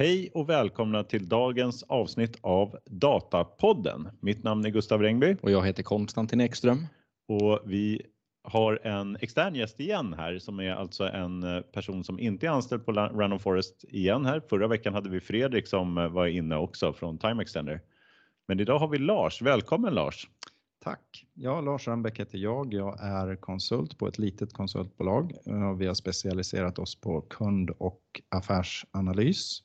Hej och välkomna till dagens avsnitt av Datapodden. Mitt namn är Gustav Rengby. Och jag heter Konstantin Ekström. Och vi har en extern gäst igen här som är alltså en eh, person som inte är anställd på Random Forest igen här. Förra veckan hade vi Fredrik som eh, var inne också från Time Extender. Men idag har vi Lars. Välkommen Lars! Tack! Ja, Lars Rönnbäck heter jag. Jag är konsult på ett litet konsultbolag. Vi har specialiserat oss på kund och affärsanalys.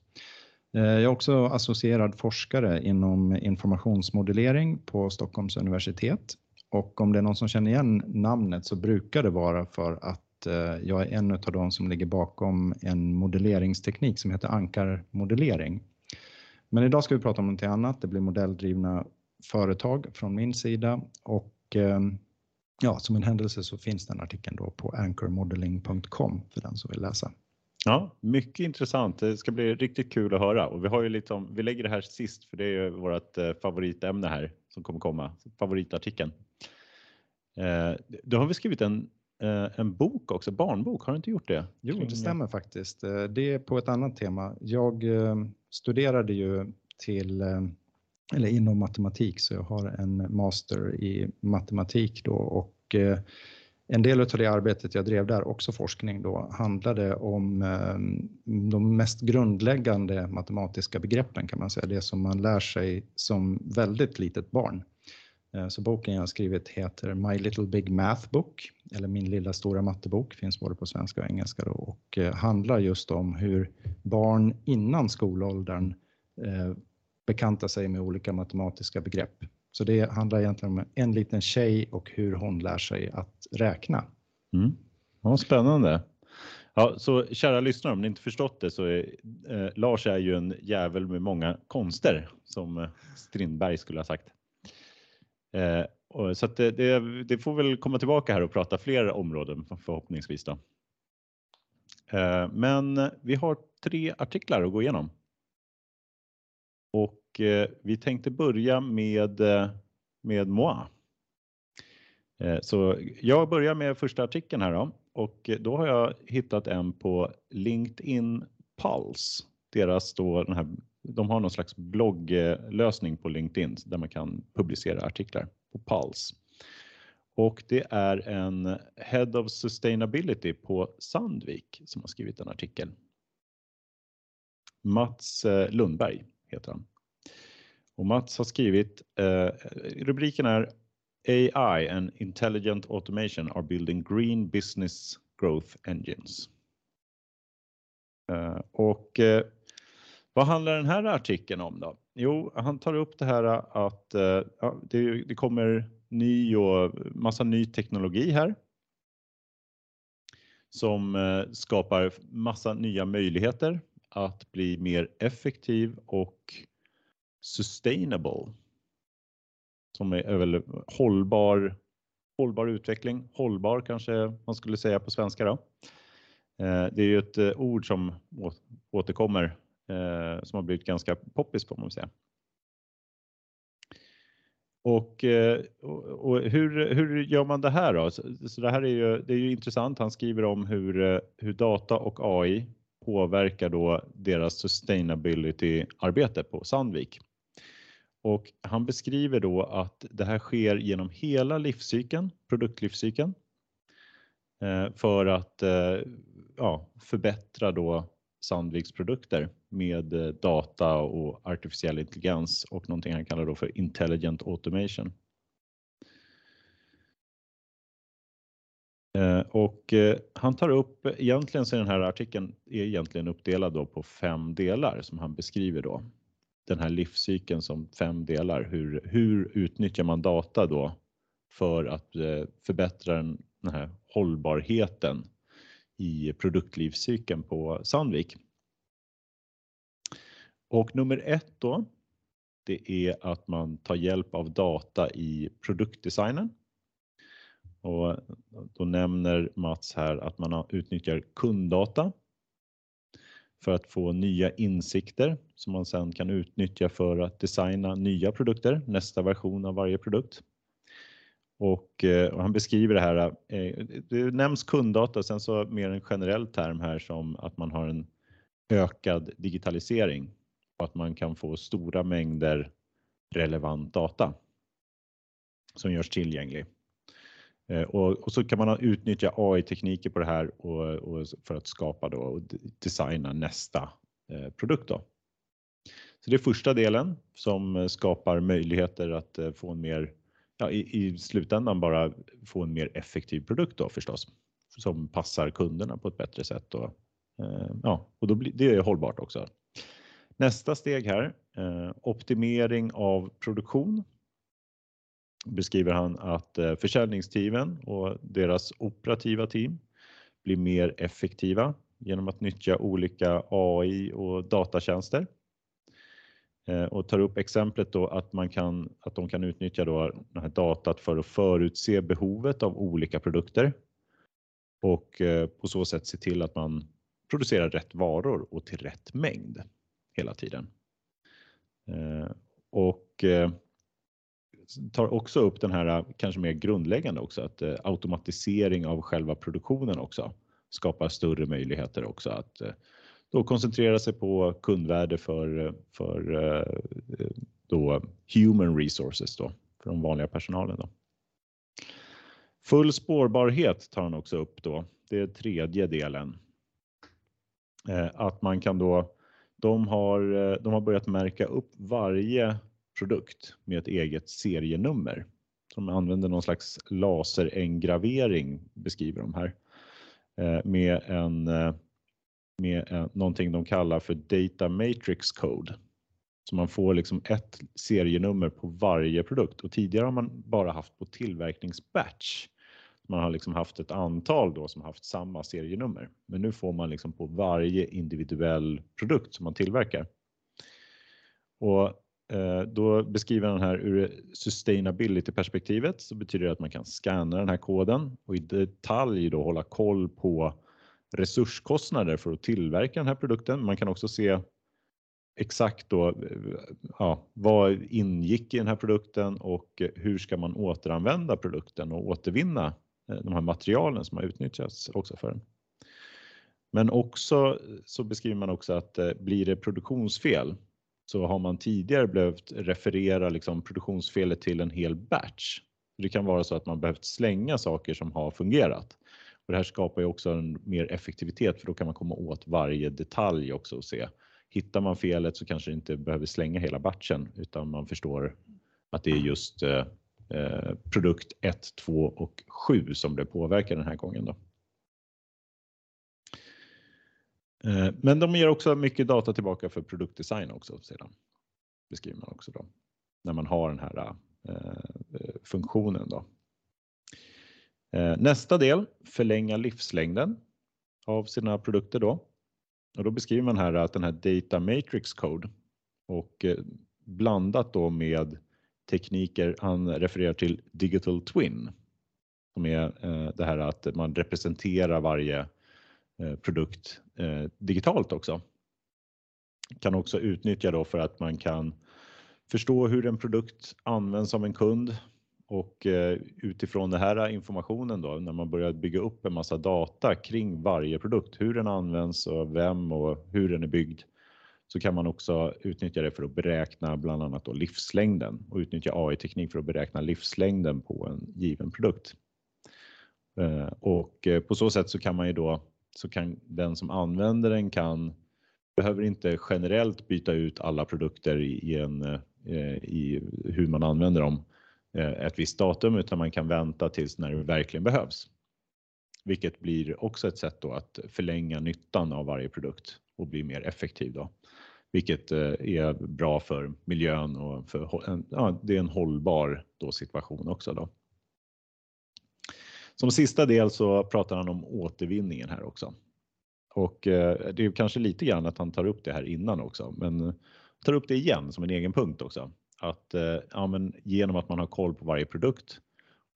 Eh, jag är också associerad forskare inom informationsmodellering på Stockholms universitet och om det är någon som känner igen namnet så brukar det vara för att eh, jag är en av de som ligger bakom en modelleringsteknik som heter ankarmodellering. Men idag ska vi prata om någonting annat. Det blir modelldrivna företag från min sida och eh, ja, som en händelse så finns den artikeln då på anchormodeling.com för den som vill läsa. Ja, mycket intressant. Det ska bli riktigt kul att höra och vi har ju lite om, vi lägger det här sist för det är ju vårt eh, favoritämne här som kommer komma, favoritartikeln. Eh, då har vi skrivit en, eh, en bok också, barnbok, har du inte gjort det? Jo, det stämmer faktiskt. Det är på ett annat tema. Jag studerade ju till, eller inom matematik, så jag har en master i matematik då och en del av det arbetet jag drev där, också forskning då, handlade om eh, de mest grundläggande matematiska begreppen kan man säga, det som man lär sig som väldigt litet barn. Eh, så boken jag skrivit heter My Little Big Math Book, eller Min lilla stora mattebok, finns både på svenska och engelska då, och eh, handlar just om hur barn innan skolåldern bekantar sig med olika matematiska begrepp. Så det handlar egentligen om en liten tjej och hur hon lär sig att räkna. Mm. Ja, spännande. Ja, så kära lyssnare, om ni inte förstått det så är eh, Lars är ju en jävel med många konster som eh, Strindberg skulle ha sagt. Eh, och, så det, det, det, får väl komma tillbaka här och prata fler områden förhoppningsvis. Då. Eh, men vi har tre artiklar att gå igenom. Och eh, vi tänkte börja med, eh, med Moa. Eh, så jag börjar med första artikeln här då. och eh, då har jag hittat en på LinkedIn Pulse. Deras då, den här, de har någon slags blogglösning på LinkedIn där man kan publicera artiklar på Pulse. Och det är en Head of Sustainability på Sandvik som har skrivit en artikel. Mats eh, Lundberg heter han. Och Mats har skrivit, eh, rubriken är AI and intelligent automation are building green business growth engines. Eh, och eh, vad handlar den här artikeln om då? Jo, han tar upp det här att eh, det, det kommer ny och massa ny teknologi här som eh, skapar massa nya möjligheter att bli mer effektiv och sustainable. Som är, väl hållbar, hållbar utveckling, hållbar kanske man skulle säga på svenska då. Eh, det är ju ett eh, ord som återkommer eh, som har blivit ganska poppis på man säga. Och, och hur, hur gör man det här då? Så det här är ju, det är ju intressant. Han skriver om hur, hur data och AI påverkar då deras sustainability-arbete på Sandvik. Och han beskriver då att det här sker genom hela livscykeln, produktlivscykeln, eh, för att eh, ja, förbättra då Sandviks produkter med eh, data och artificiell intelligens och någonting han kallar då för intelligent automation. Eh, och eh, han tar upp, egentligen så är den här artikeln är egentligen uppdelad då på fem delar som han beskriver då den här livscykeln som fem delar. Hur, hur utnyttjar man data då för att eh, förbättra den, den här hållbarheten i produktlivscykeln på Sandvik? Och nummer ett då, det är att man tar hjälp av data i produktdesignen. Och då nämner Mats här att man utnyttjar kunddata för att få nya insikter som man sedan kan utnyttja för att designa nya produkter, nästa version av varje produkt. Och, och han beskriver det här, eh, det nämns kunddata, sen så mer en generell term här som att man har en ökad digitalisering och att man kan få stora mängder relevant data som görs tillgänglig. Eh, och, och, så kan man utnyttja AI-tekniker på det här och, och, för att skapa då och designa nästa eh, produkt. Då. Så det är första delen som eh, skapar möjligheter att eh, få en mer, ja, i, i slutändan bara få en mer effektiv produkt då förstås, som passar kunderna på ett bättre sätt. Och, eh, ja, och då blir det är hållbart också. Nästa steg här, optimering av produktion beskriver han att eh, försäljningsteamen och deras operativa team blir mer effektiva genom att nyttja olika AI och datatjänster. Eh, och tar upp exemplet då att, man kan, att de kan utnyttja då den här datat för att förutse behovet av olika produkter och eh, på så sätt se till att man producerar rätt varor och till rätt mängd hela tiden. Och tar också upp den här kanske mer grundläggande också att eh, automatisering av själva produktionen också skapar större möjligheter också att eh, då koncentrera sig på kundvärde för, för eh, då human resources då, för de vanliga personalen. Då. Full spårbarhet tar han också upp då. Det är tredje delen. Eh, att man kan då, de har, eh, de har börjat märka upp varje produkt med ett eget serienummer. De använder någon slags laserengravering beskriver de här eh, med en eh, med en, någonting de kallar för Data Matrix Code. Så man får liksom ett serienummer på varje produkt och tidigare har man bara haft på tillverkningsbatch. Man har liksom haft ett antal då som haft samma serienummer, men nu får man liksom på varje individuell produkt som man tillverkar. Och Eh, då beskriver han här ur sustainability-perspektivet så betyder det att man kan scanna den här koden och i detalj då hålla koll på resurskostnader för att tillverka den här produkten. Man kan också se exakt då, eh, ja, vad ingick i den här produkten och hur ska man återanvända produkten och återvinna eh, de här materialen som har utnyttjats också för den. Men också så beskriver man också att blir det produktionsfel så har man tidigare behövt referera liksom produktionsfelet till en hel batch. Det kan vara så att man behövt slänga saker som har fungerat. Och det här skapar ju också en mer effektivitet för då kan man komma åt varje detalj också och se. Hittar man felet så kanske inte behöver slänga hela batchen utan man förstår att det är just eh, eh produkt 1, 2 och 7 som blev påverkade den här gången. Då. Eh, Eh, men de ger också mycket data tillbaka för produktdesign också sedan. Beskriver man också då. När man har den här eh, eh, funktionen då. Eh, nästa del, förlänga livslängden av sina produkter då. Och då beskriver man här att den här Data Matrix Code och eh, blandat då med tekniker, han refererar till Digital Twin, som är det här att man representerar varje Eh, Eh, produkt eh, digitalt också. Kan också utnyttja då för att man kan förstå hur en produkt används av en kund och eh, utifrån den här informationen då när man börjar bygga upp en massa data kring varje produkt, hur den används och vem och hur den är byggd så kan man också utnyttja det för att beräkna bland annat då livslängden och utnyttja AI-teknik för att beräkna livslängden på en given produkt. Och på så sätt så kan man ju då så kan den som använder den kan behöver inte generellt byta ut alla produkter i, en, eh, i hur man använder dem eh, ett visst datum utan man kan vänta tills när det verkligen behövs. Vilket blir också ett sätt då att förlänga nyttan av varje produkt och bli mer effektiv då. Vilket eh, är bra för miljön och för, ja, det är en hållbar då situation också då. Som sista del så pratar han om återvinningen här också. Och eh, det är kanske lite grann att han tar upp det här innan också, men tar upp det igen som en egen punkt också. Att eh, ja, men genom att man har koll på varje produkt,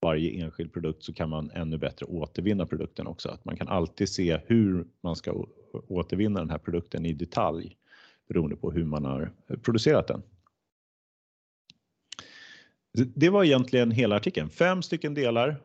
varje enskild produkt så kan man ännu bättre återvinna produkten också. Att man kan alltid se hur man ska återvinna den här produkten i detalj beroende på hur man har producerat den. Det var egentligen hela artikeln, fem stycken delar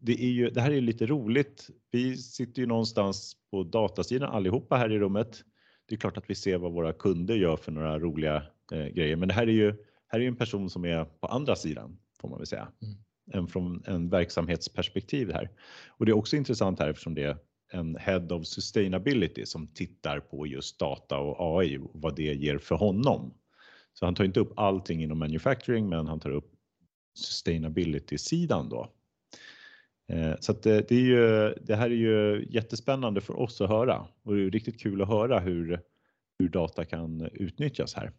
det, är ju, det här är lite roligt. Vi sitter ju någonstans på datasidan allihopa här i rummet. Det är klart att vi ser vad våra kunder gör för några roliga eh, grejer, men det här är ju här är en person som är på andra sidan får man väl säga. Mm. En från en verksamhetsperspektiv här. Och det är också intressant här eftersom det är en Head of Sustainability som tittar på just data och AI och vad det ger för honom. Så han tar inte upp allting inom manufacturing, men han tar upp sustainability-sidan då. Eh, så att det, det, är ju, det här är ju jättespännande för oss att höra och det är riktigt kul att höra hur, hur data kan utnyttjas här.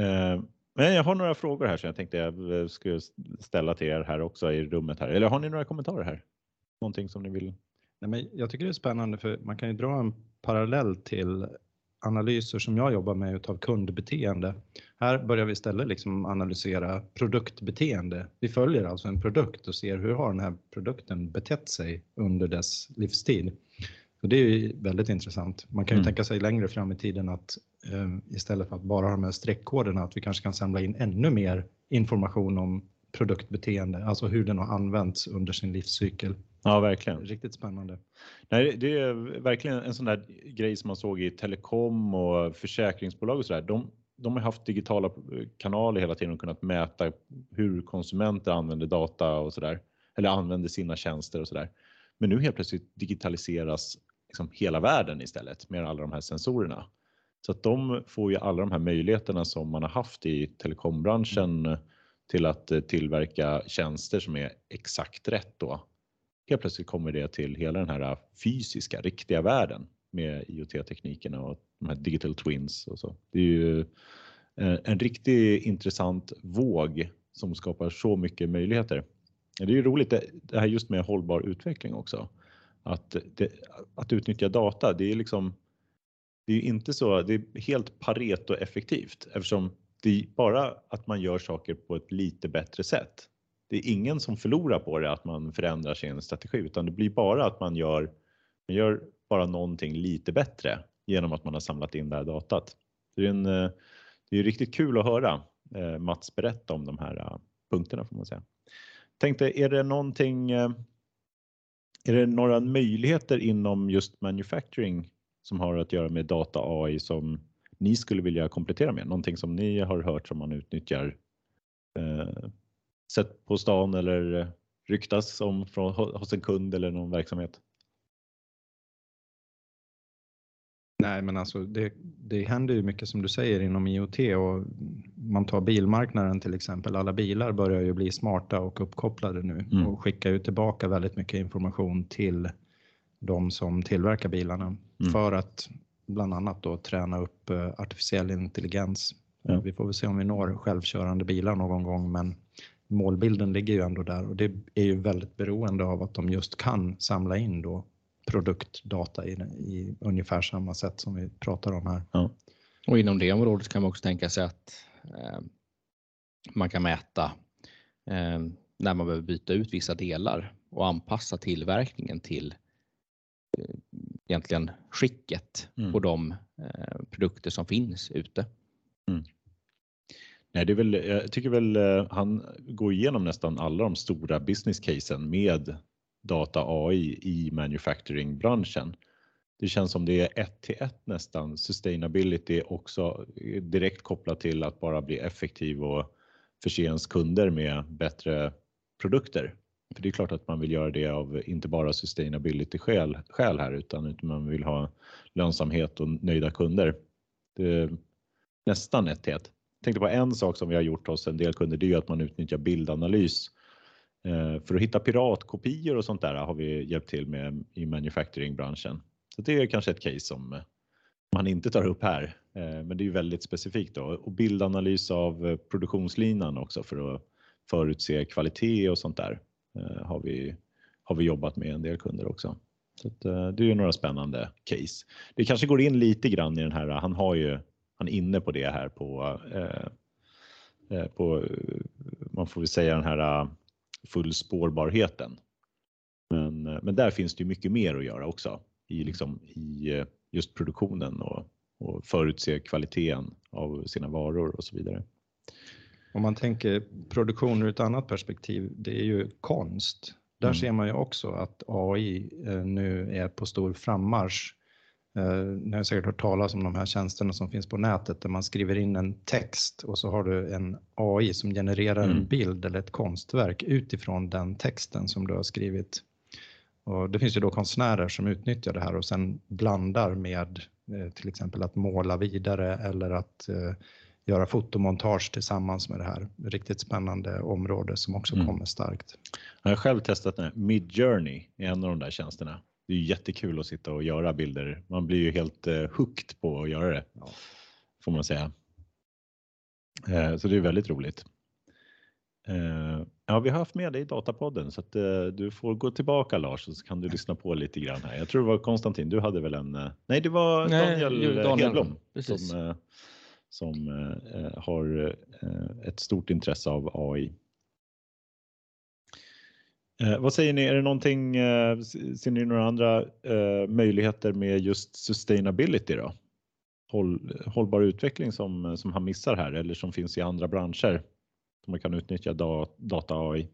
Eh, men jag har några frågor här som jag tänkte jag skulle ställa till er här också i rummet här. Eller har ni några kommentarer här? Någonting som ni vill? Nej, men jag tycker det är spännande för man kan ju dra en parallell till analyser som jag jobbar med utav kundbeteende. Här börjar vi istället liksom analysera produktbeteende. Vi följer alltså en produkt och ser hur har den här produkten betett sig under dess livstid. Och det är ju väldigt intressant. Man kan ju mm. tänka sig längre fram i tiden att eh, istället för att bara ha de här streckkoderna, att vi kanske kan samla in ännu mer information om produktbeteende, alltså hur den har använts under sin livscykel. Ja, verkligen. Riktigt spännande. Nej, det är verkligen en sån där grej som man såg i telekom och försäkringsbolag och så där. De, de har haft digitala kanaler hela tiden och kunnat mäta hur konsumenter använder data och så där. Eller använder sina tjänster och så där. Men nu helt plötsligt digitaliseras liksom hela världen istället med alla de här sensorerna. Så att de får ju alla de här möjligheterna som man har haft i telekombranschen till att tillverka tjänster som är exakt rätt då. Helt plötsligt kommer det till hela den här fysiska, riktiga världen med IoT-teknikerna och de här digital twins och så. Det är ju eh, en riktigt intressant våg som skapar så mycket möjligheter. Det är ju roligt det här just med hållbar utveckling också. Att, det, att utnyttja data, det är liksom det är inte så, det är helt pareto effektivt eftersom det är bara att man gör saker på ett lite bättre sätt. Det är ingen som förlorar på det att man förändrar sin strategi utan det blir bara att man gör, man gör bara någonting lite bättre genom att man har samlat in det här datat. Det är, en, eh, det är riktigt kul att höra eh, Mats berätta om de här eh, punkterna får man säga. Tänkte, är det någonting, är det några möjligheter inom just manufacturing som har att göra med data AI som ni skulle vilja komplettera med? Någonting som ni har hört som man utnyttjar sett på stan eller ryktas om från, hos en kund eller någon verksamhet? Nej, men alltså det, det händer ju mycket som du säger inom IoT och man tar bilmarknaden till exempel. Alla bilar börjar ju bli smarta och uppkopplade nu mm. och skickar ju tillbaka väldigt mycket information till de som tillverkar bilarna mm. för att bland annat då träna upp eh, artificiell intelligens. Ja. Vi får väl se om vi når självkörande bilar någon gång, men målbilden ligger ju ändå där och det är ju väldigt beroende av att de just kan samla in då produktdata i, i ungefär samma sätt som vi pratar om här. Ja. Och inom det området kan man också tänka sig att eh, man kan mäta eh, när man behöver byta ut vissa delar och anpassa tillverkningen till eh, egentligen skicket mm. på de eh, produkter som finns ute. Mm. Nej, det är väl, jag tycker väl eh, han går igenom nästan alla de stora business casen med data AI i manufacturing-branschen. Det känns som det är ett till ett nästan sustainability också eh, direkt kopplat till att bara bli effektiv och förse ens kunder med bättre produkter. För det är klart att man vill göra det av inte bara sustainability skäl, skäl här utan man vill ha lönsamhet och nöjda kunder. Det är nästan ett till ett. Tänkte på en sak som vi har gjort hos en del kunder, det är att man utnyttjar bildanalys eh, för att hitta piratkopior och sånt där har vi hjälpt till med i manufacturingbranschen. Så det är kanske ett case som eh, man inte tar upp här, eh, men det är väldigt specifikt då. Och bildanalys av produktionslinan också för att förutse kvalitet och sånt där har vi, har vi jobbat med en del kunder också. Så det är ju några spännande case. Det kanske går in lite grann i den här, han har ju, han är inne på det här på, på man får väl säga den här full spårbarheten. Men, eh, men där finns det mycket mer att göra också i, liksom, i eh, just produktionen och, och förutse kvaliteten av sina varor och så vidare. Om man tänker produktion ur ett annat perspektiv, det är ju konst. Där mm. ser man ju också att AI eh, nu är på stor frammarsch. Eh, ni har säkert hört talas om de här tjänsterna som finns på nätet där man skriver in en text och så har du en AI som genererar mm. en bild eller ett konstverk utifrån den texten som du har skrivit. Och det finns ju då konstnärer som utnyttjar det här och sen blandar med eh, till exempel att måla vidare eller att göra fotomontage tillsammans med det här. Riktigt spännande område som också mm. kommer starkt. Jag har själv testat den här Midjourney en av de där tjänsterna. Det är jättekul att sitta och göra bilder. Man blir ju helt uh, hooked på att göra det, ja. får man säga. Uh, så det är väldigt roligt. Uh, ja, vi har haft med dig i Datapodden så att du får gå tillbaka Lars och så kan du lyssna på lite grann här. Jag tror det var Konstantin, du hade väl en, nej det var Daniel, nej, Daniel Hedblom som som eh, har eh, ett stort intresse av AI. Eh, vad säger ni, är det någonting, eh, ser ni några andra eh, möjligheter med just sustainability då? Håll, hållbar utveckling som, som han missar här eller som finns i andra branscher som man kan utnyttja data AI?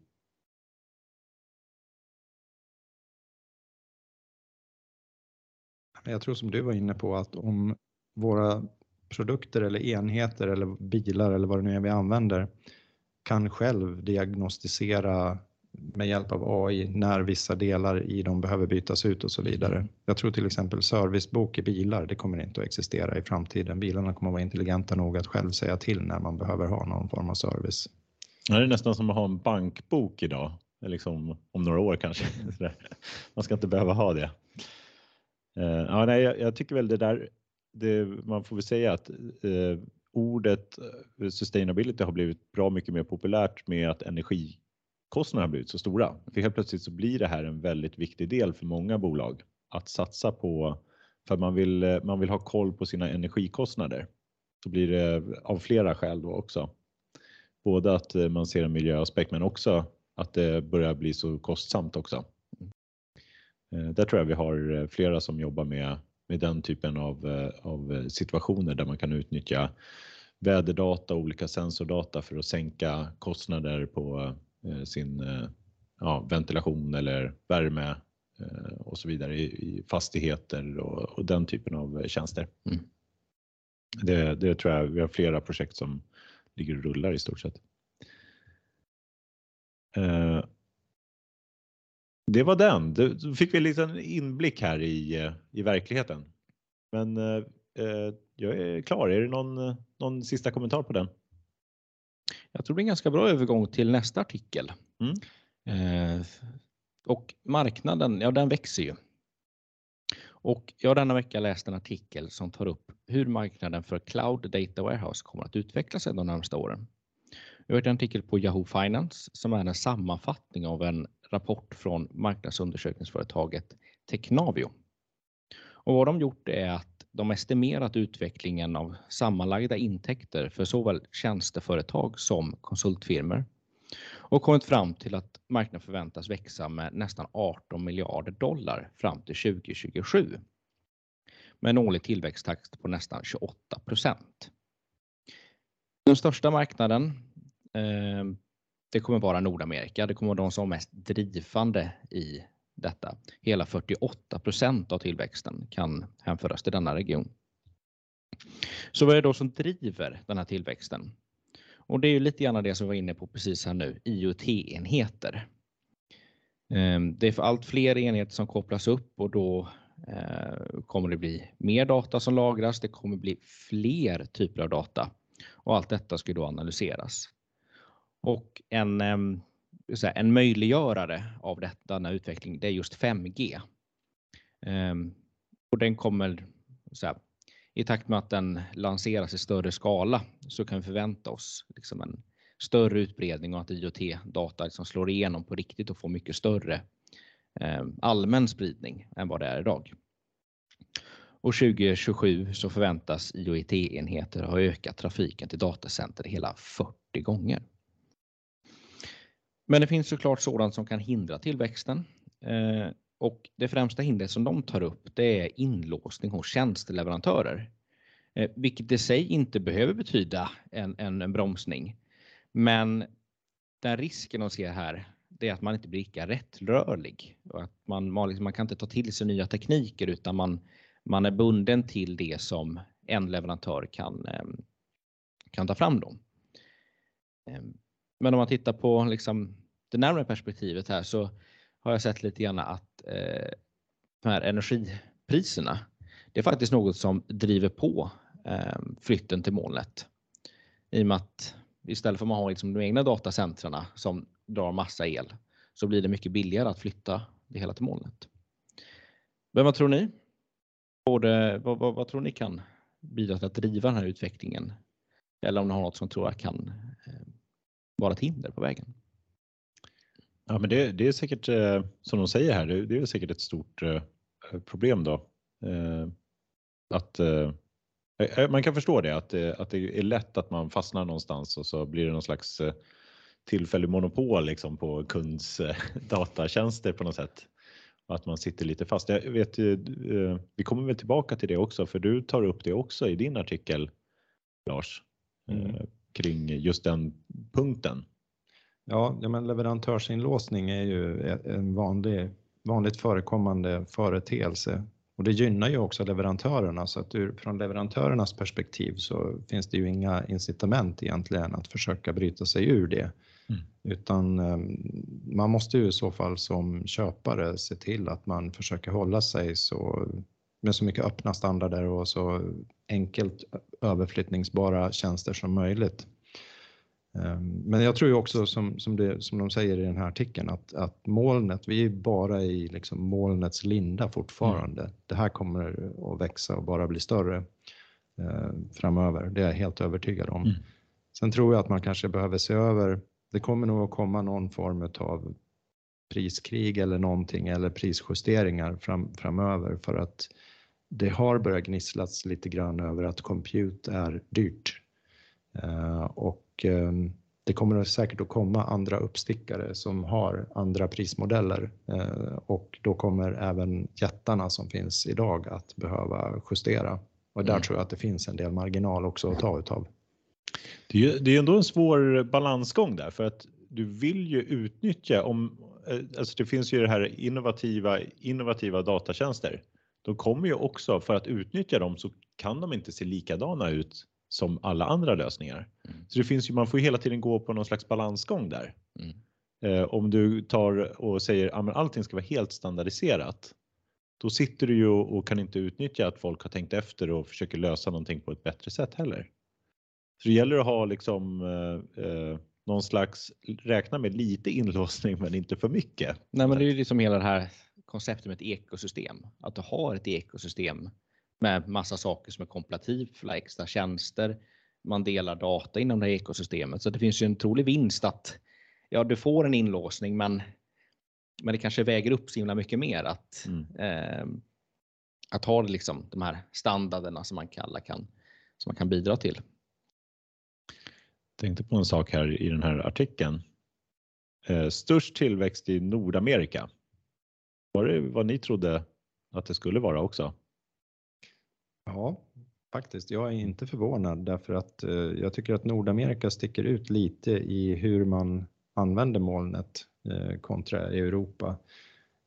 Jag tror som du var inne på att om våra produkter eller enheter eller bilar eller vad det nu är vi använder kan själv diagnostisera med hjälp av AI när vissa delar i dem behöver bytas ut och så vidare. Jag tror till exempel servicebok i bilar, det kommer inte att existera i framtiden. Bilarna kommer att vara intelligenta nog att själv säga till när man behöver ha någon form av service. Det är nästan som att ha en bankbok idag, liksom om några år kanske. Man ska inte behöva ha det. Eh, ja, nej, jag, tycker väl det där det, man får väl säga att eh, ordet eh, sustainability har blivit bra mycket mer populärt med att energi kostnaderna blivit så stora. För helt plötsligt så blir det här en väldigt viktig del för många bolag att satsa på för man vill, man vill ha koll på sina energikostnader. Så blir det av flera skäl då också. Både att eh, man ser en miljöaspekt men också att det börjar bli så kostsamt också. Eh, där tror jag vi har eh, flera som jobbar med med den typen av, av situationer där man kan utnyttja väderdata och olika sensordata för att sänka kostnader på sin eh, ja, ventilation eller värme och så vidare i, fastigheter och, och den typen av tjänster. Mm. Det, det, tror jag, vi har flera projekt som ligger och rullar i stort sett. Det var den. Då fick vi en liten inblick här i, i verkligheten. Men eh, eh, jag är klar. Är det någon, någon sista kommentar på den? Jag tror det är en ganska bra övergång till nästa artikel. Mm. Eh, och marknaden, ja den växer ju. Och jag har denna vecka läst en artikel som tar upp hur marknaden för Cloud Data Warehouse kommer att utveckla sig de närmaste åren. Jag har en artikel på Yahoo Finance som är en sammanfattning av en rapport från marknadsundersökningsföretaget Technavio. Och vad de gjort är att de estimerat utvecklingen av sammanlagda intäkter för såväl tjänsteföretag som konsultfirmor och kommit fram till att marknaden förväntas växa med nästan 18 miljarder dollar fram till 2027 med en årlig tillväxttakt på nästan 28 procent. Den största marknaden eh, det kommer vara Nordamerika. Det kommer vara de som är mest drivande i detta. Hela 48 procent av tillväxten kan hänföras till denna region. Så vad är det då som driver den här tillväxten? Och det är ju lite grann det som vi var inne på precis här nu, IoT-enheter. Ehm, det är för allt fler enheter som kopplas upp och då eh, kommer det bli mer data som lagras. Det kommer bli fler typer av data och allt detta ska då analyseras. Och en, ehm, en möjliggörare av detta, denna utveckling, det är just 5G. Ehm, och den kommer, så här, i takt med att den lanseras i större skala så kan vi förvänta oss liksom en större utbredning och att IoT-data liksom slår igenom på riktigt och får mycket större ehm, allmän spridning än vad det är idag. Och 2027 så förväntas IoT-enheter ha ökat trafiken till datacenter hela 40 gånger. Men det finns såklart sådant som kan hindra tillväxten. Eh, och det främsta hindret som de tar upp det är inlåsning hos tjänsteleverantörer. Eh, vilket i sig inte behöver betyda en, en, en bromsning. Men den risken de ser här, det är att man inte blir lika rättrörlig och att man, man, liksom, man kan inte ta till sig nya tekniker utan man, man är bunden till det som en leverantör kan, eh, kan ta fram. Då. Eh, men om man tittar på liksom det närmare perspektivet här så har jag sett lite grann att eh, de här energipriserna, det är faktiskt något som driver på eh, flytten till molnet. I och med att istället för att man har liksom de egna datacentrarna som drar massa el så blir det mycket billigare att flytta det hela till molnet. Men vad tror ni? Både, vad, vad, vad tror ni kan bidra till att driva den här utvecklingen? Eller om ni har något som tror jag kan vara ett hinder på vägen? Ja, men det, det är säkert eh, som de säger här, det, det är säkert ett stort eh, problem då. Att man kan förstå det att, att det är lätt att man fastnar någonstans och så blir det någon slags tillfällig monopol liksom på kunds datatjänster på något sätt. Och att man sitter lite fast. Jag vet, vi kommer väl tillbaka till det också för du tar upp det också i din artikel Lars mm. Kring just den punkten. Ja, ja men leverantörsinlåsning är ju en vanlig, vanligt förekommande företeelse och det gynnar ju också leverantörerna så att ur, från leverantörernas perspektiv så finns det ju inga incitament egentligen att försöka bryta sig ur det. Mm. Utan ehm, man måste ju i så fall som köpare se till att man försöker hålla sig så med så mycket öppna standarder och så enkelt överflyttningsbara tjänster som möjligt. Ehm, men jag tror ju också som, som, det, som de säger i den här artikeln att, att molnet, vi är bara i liksom molnets linda fortfarande. Mm. Det här kommer att växa och bara bli större eh, framöver. Det är jag helt övertygad om. Mm. Sen tror jag att man kanske behöver se över, det kommer nog att komma någon form av priskrig eller någonting eller prisjusteringar fram, framöver för att det har börjat gnisslas lite grann över att compute är dyrt. Eh, och Ehm, det kommer säkert att komma andra uppstickare som har andra prismodeller eh, och då kommer även jättarna som finns idag att behöva justera. Och där mm. tror jag att det finns en del marginal också att ta utav. Det är ju det är ändå en svår balansgång där för att du vill ju utnyttja om, eh, alltså det finns ju det här innovativa, innovativa datatjänster. De kommer ju också för att utnyttja dem så kan de inte se likadana ut som alla andra lösningar. Mm. Så det finns ju, man får ju hela tiden gå på någon slags balansgång där. Mm. Eh, om du tar och säger att allting ska vara helt standardiserat, då sitter du ju och kan inte utnyttja att folk har tänkt efter och försöker lösa någonting på ett bättre sätt heller. Så det gäller att ha liksom eh, eh någon slags, räkna med lite inlåsning men inte för mycket. Nej men det är ju liksom hela det här konceptet med ett ekosystem. Att du har ett ekosystem med massa saker som är komparativa, extra tjänster. Man delar data inom det här ekosystemet så det finns ju en trolig vinst att ja, du får en inlåsning, men men det kanske väger upp så himla mycket mer att mm. eh, att ha liksom de här standarderna som man kallar kan som man kan bidra till. Jag tänkte på en sak här i den här artikeln. Eh, störst tillväxt i Nordamerika. Var det vad ni trodde att det skulle vara också? Ja, faktiskt. Jag är inte förvånad därför att eh, jag tycker att Nordamerika sticker ut lite i hur man använder molnet eh, kontra Europa.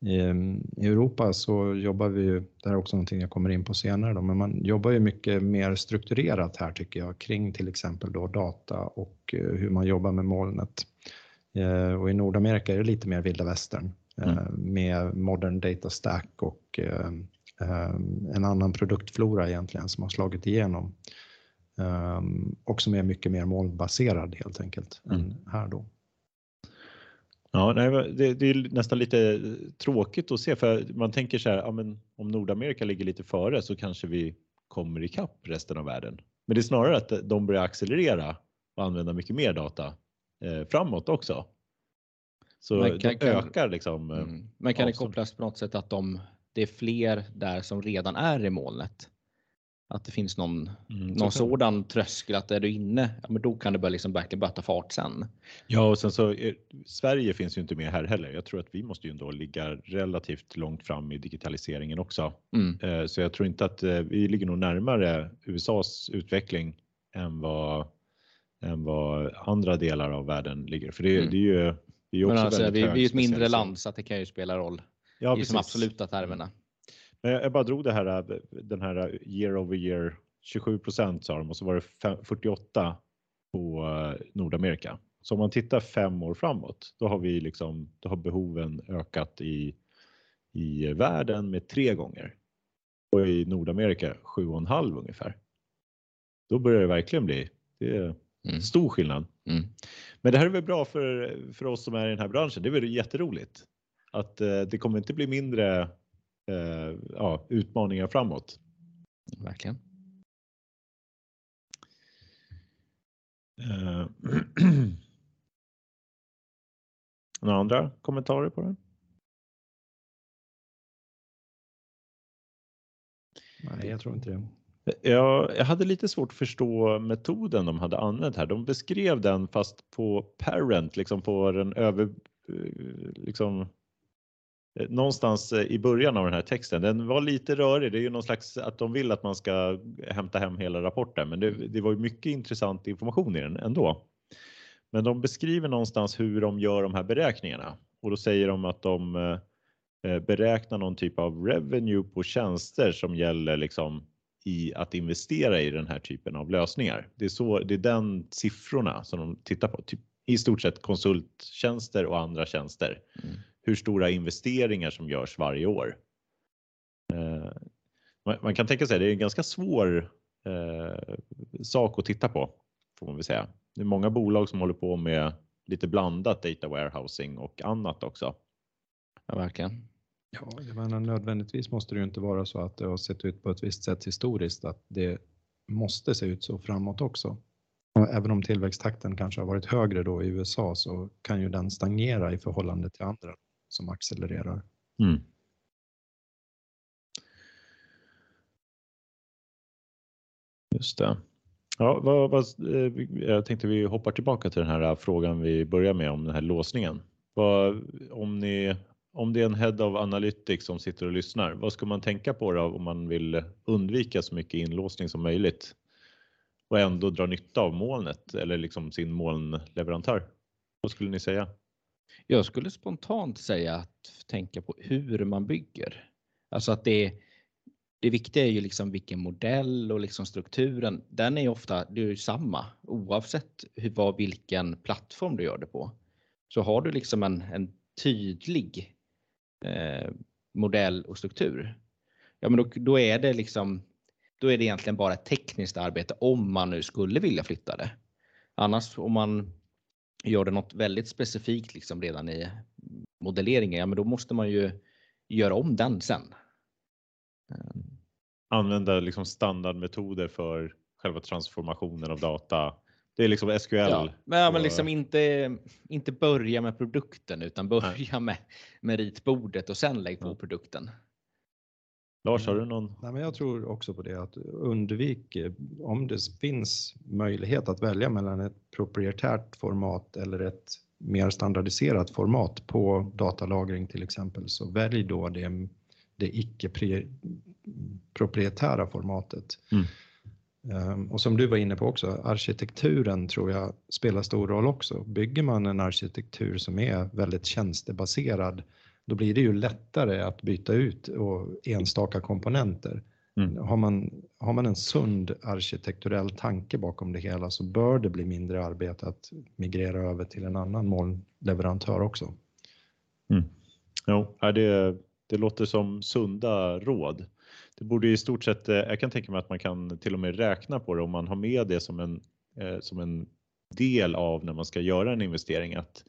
Ehm, I Europa så jobbar vi ju, det här är också någonting jag kommer in på senare då, men man jobbar ju mycket mer strukturerat här tycker jag kring till exempel då data och eh, hur man jobbar med molnet. Eh, och i Nordamerika är det lite mer vilda västern mm. med modern data stack och Ehm, en annan produktflora egentligen som har slagit igenom och som är mycket mer molnbaserad helt enkelt mm. än här då. Ja, det, det, är nästan lite tråkigt att se för man tänker så här, ja, men om Nordamerika ligger lite före så kanske vi kommer ikapp resten av världen. Men det är snarare att de börjar accelerera och använda mycket mer data eh, framåt också. Så men kan, de ökar liksom. Mm. Men kan avstånd. det kopplas på något sätt att de det är fler där som redan är i molnet. Att det finns någon, mm, någon sådan tröskel att är du inne, ja, men då kan det börja liksom verkligen börja ta fart sen. Ja, och sen så är, Sverige finns ju inte med här heller. Jag tror att vi måste ju ändå ligga relativt långt fram i digitaliseringen också. Mm. Eh, så jag tror inte att eh, vi ligger nog närmare USAs utveckling än vad än vad andra delar av världen ligger. För det, Mm. det är ju, det är Men alltså, vi, vi är ett mindre land så att det kan ju spela roll Ja, i precis. de absoluta termerna. Men jag bara drog det här, den här year over year, 27 procent sa de och så var det fem- 48 på eh, Nordamerika. Så om man tittar fem år framåt, då har vi liksom, då har behoven ökat i, i världen med tre gånger. Och i Nordamerika sju och en halv ungefär. Då börjar det verkligen bli, det är Mm. stor skillnad. Mm. Men det här är väl bra för, för oss som är i den här branschen. Det är väl jätteroligt att eh, det kommer inte bli mindre eh, ja, utmaningar framåt. Verkligen. Eh, Några andra kommentarer på det? Nej, jag tror inte det. Jag, jag hade lite svårt att förstå metoden de hade använt här. De beskrev den fast på parent, liksom på den över, eh, liksom eh, någonstans eh, i början av den här texten. Den var lite rörig. Det är ju någon slags att de vill att man ska hämta hem hela rapporten, men det, det var ju mycket intressant information i den ändå. Men de beskriver någonstans hur de gör de här beräkningarna och då säger de att de beräknar någon typ av revenue på tjänster som gäller liksom i att investera i den här typen av lösningar. Det är, så, det är den siffrorna som de tittar på. Typ, I stort sett konsulttjänster och andra tjänster. Mm. Hur stora investeringar som görs varje år. Eh, man, man kan tänka sig det är en ganska svår eh, sak att titta på får man väl säga. Det är många bolag som håller på med lite blandat data warehousing och annat också. Ja, verkligen. Ja, jag menar, nödvändigtvis måste det ju inte vara så att det har sett ut på ett visst sätt historiskt, att det måste se ut så framåt också. Och även om tillväxttakten kanske har varit högre då i USA så kan ju den stagnera i förhållande till andra som accelererar. Mm. Just det. Ja, vad, vad, eh, jag tänkte vi hoppar tillbaka till den här eh, frågan vi började med om den här låsningen. Vad, om, ni, om det är en Head of Analytics som sitter och lyssnar, vad ska man tänka på då om man vill undvika så mycket inlåsning som möjligt och ändå dra nytta av molnet eller liksom sin molnleverantör? Vad skulle ni säga? Jag skulle spontant säga att tänka på hur man bygger. Alltså att det, det viktiga är ju liksom vilken modell och liksom strukturen. Den är ju ofta det är ju samma oavsett hur, vad, vilken plattform du gör det på. Så har du liksom en, en tydlig eh, modell och struktur. Ja, men då, då är det liksom. Då är det egentligen bara ett tekniskt arbete om man nu skulle vilja flytta det. Annars om man gör det något väldigt specifikt liksom redan i modelleringen, ja men då måste man ju göra om den sen. Använda liksom standardmetoder för själva transformationen av data. Det är liksom SQL. Ja, men, ja, men liksom inte, inte börja med produkten utan börja med, med ritbordet och sen lägg på Ja. produkten. Lars, har du någon? Nej, men jag tror också på det att undvik, eh, om det finns möjlighet att välja mellan ett proprietärt format eller ett mer standardiserat format på datalagring till exempel, så välj då det, det icke proprietära formatet. Mm. Ehm, Och som du var inne på också, arkitekturen tror jag spelar stor roll också. Bygger man en arkitektur som är väldigt tjänstebaserad, då blir det ju lättare att byta ut och enstaka komponenter. Mm. Har, man, har man en sund arkitekturell tanke bakom det hela så bör det bli mindre arbete att migrera över till en annan molnleverantör också. Jo, ja, det, det låter som sunda råd. Det borde i stort sett, eh, jag kan tänka mig att man kan till och med räkna på det om man har med det som en, eh, som en del av när man ska göra en investering. Att,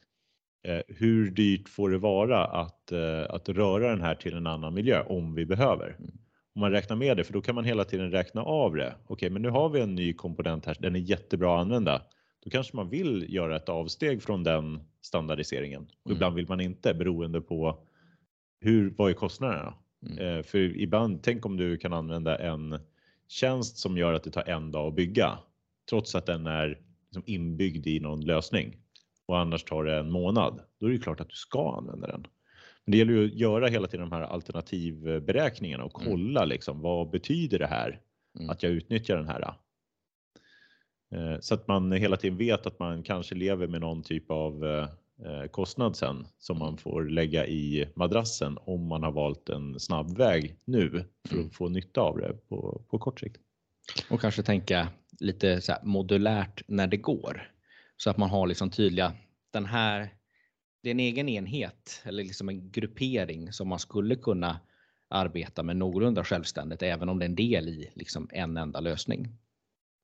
eh, hur dyrt får det vara att, att röra den här till en annan miljö om vi behöver? Mm. Om man räknar med det, för då kan man hela tiden räkna av det. Okej, men nu har vi en ny komponent här, den är jättebra att använda. Då kanske man vill göra ett avsteg från den standardiseringen. Mm. ibland vill man inte beroende på hur, vad är kostnaderna? Mm. Eh, för ibland, tänk om du kan använda en tjänst som gör att det tar en dag att bygga trots att den är liksom inbyggd i någon lösning och annars tar det en månad. Då är det klart att du ska använda den. Men det gäller ju att göra hela tiden de här alternativberäkningarna och Mm. kolla liksom vad betyder det här Mm. att jag utnyttjar den här. Eh, så att man hela tiden vet att man kanske lever med någon typ av eh, kostnad sen som man får lägga i madrassen om man har valt en snabb väg nu för att mm. få nytta av det på, på kort sikt. Och kanske tänka lite så modulärt när det går så att man har liksom tydliga den här. Det är en egen enhet eller liksom en gruppering som man skulle kunna arbeta med någorlunda självständigt, även om det är en del i liksom en enda lösning.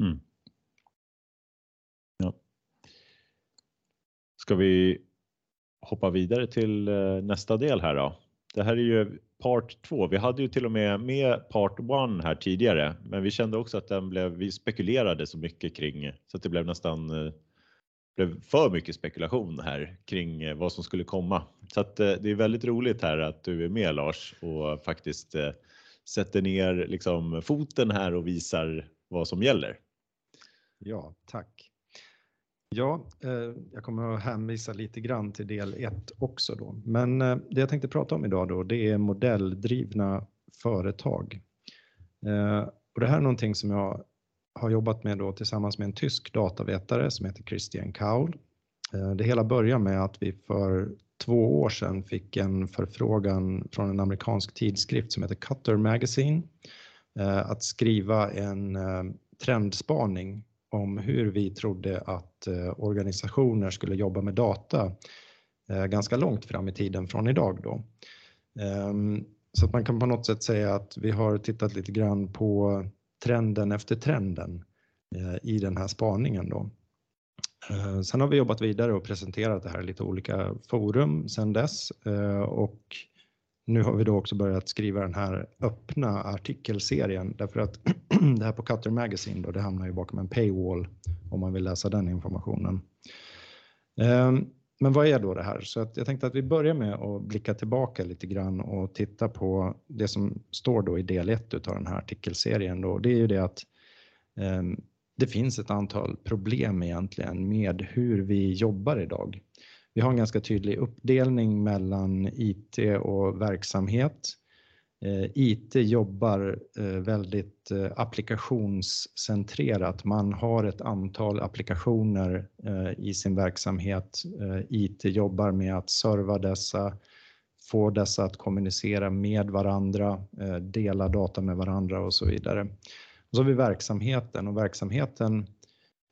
Mm. Ja. Ska vi hoppa vidare till eh, nästa del här då? Det här är ju part 2. Vi hade ju till och med med part 1 här tidigare, men vi kände också att den blev, vi spekulerade så mycket kring så att det blev nästan eh, blev för mycket spekulation här kring eh, vad som skulle komma. Så att det är väldigt roligt här att du är med Lars och faktiskt sätter ner liksom foten här och visar vad som gäller. Ja, tack. Ja, eh, jag kommer att hänvisa lite grann till del 1 också då. Men eh, det jag tänkte prata om idag då, det är modelldrivna företag. Eh, och det här är någonting som jag har jobbat med då tillsammans med en tysk datavetare som heter Christian Kaul. Eh, det hela börjar med att vi för två år sedan fick en förfrågan från en amerikansk tidskrift som heter Cutter Magazine eh, att skriva en eh, trendspaning om hur vi trodde att eh, organisationer skulle jobba med data eh, ganska långt fram i tiden från idag då. Ehm, så att man kan på något sätt säga att vi har tittat lite grann på trenden efter trenden eh, i den här spaningen då. Sen har vi jobbat vidare och presenterat det här i lite olika forum sedan dess och nu har vi då också börjat skriva den här öppna artikelserien därför att det här på Cutter Magazine då, det hamnar ju bakom en paywall om man vill läsa den informationen. Ehm, men vad är då det här? Så att jag tänkte att vi börjar med att blicka tillbaka lite grann och titta på det som står då i del 1 av den här artikelserien. Då. Det är ju det att ehm, det finns ett antal problem egentligen med hur vi jobbar idag. Vi har en ganska tydlig uppdelning mellan IT och verksamhet. Eh, IT jobbar eh, väldigt eh, applikationscentrerat. Man har ett antal applikationer i sin verksamhet. IT jobbar med att serva dessa, få dessa att kommunicera med varandra, dela data med varandra och så vidare. Och så har vi verksamheten och verksamheten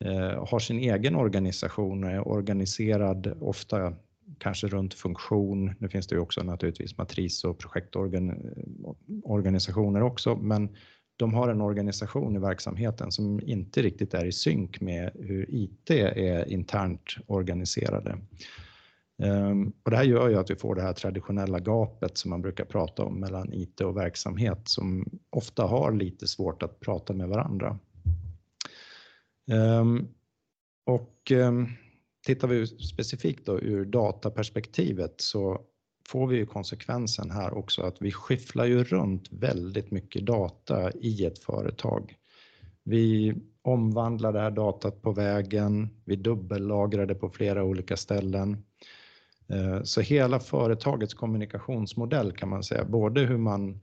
Eh, har sin egen organisation och är organiserad ofta kanske runt funktion. Nu finns det ju också naturligtvis matris och projektorganisationer också, men de har en organisation i verksamheten som inte riktigt är i synk med hur IT är internt organiserade. Ehm, och det här gör ju att vi får det här traditionella gapet som man brukar prata om mellan IT och verksamhet som ofta har lite svårt att prata med varandra. Ehm, och ehm, tittar vi specifikt då ur dataperspektivet så får vi ju konsekvensen här också att vi skifflar ju runt väldigt mycket data i ett företag. Vi omvandlar det här datat på vägen, vi dubbellagrar det på flera olika ställen. Ehm, så hela företagets kommunikationsmodell kan man säga, både hur man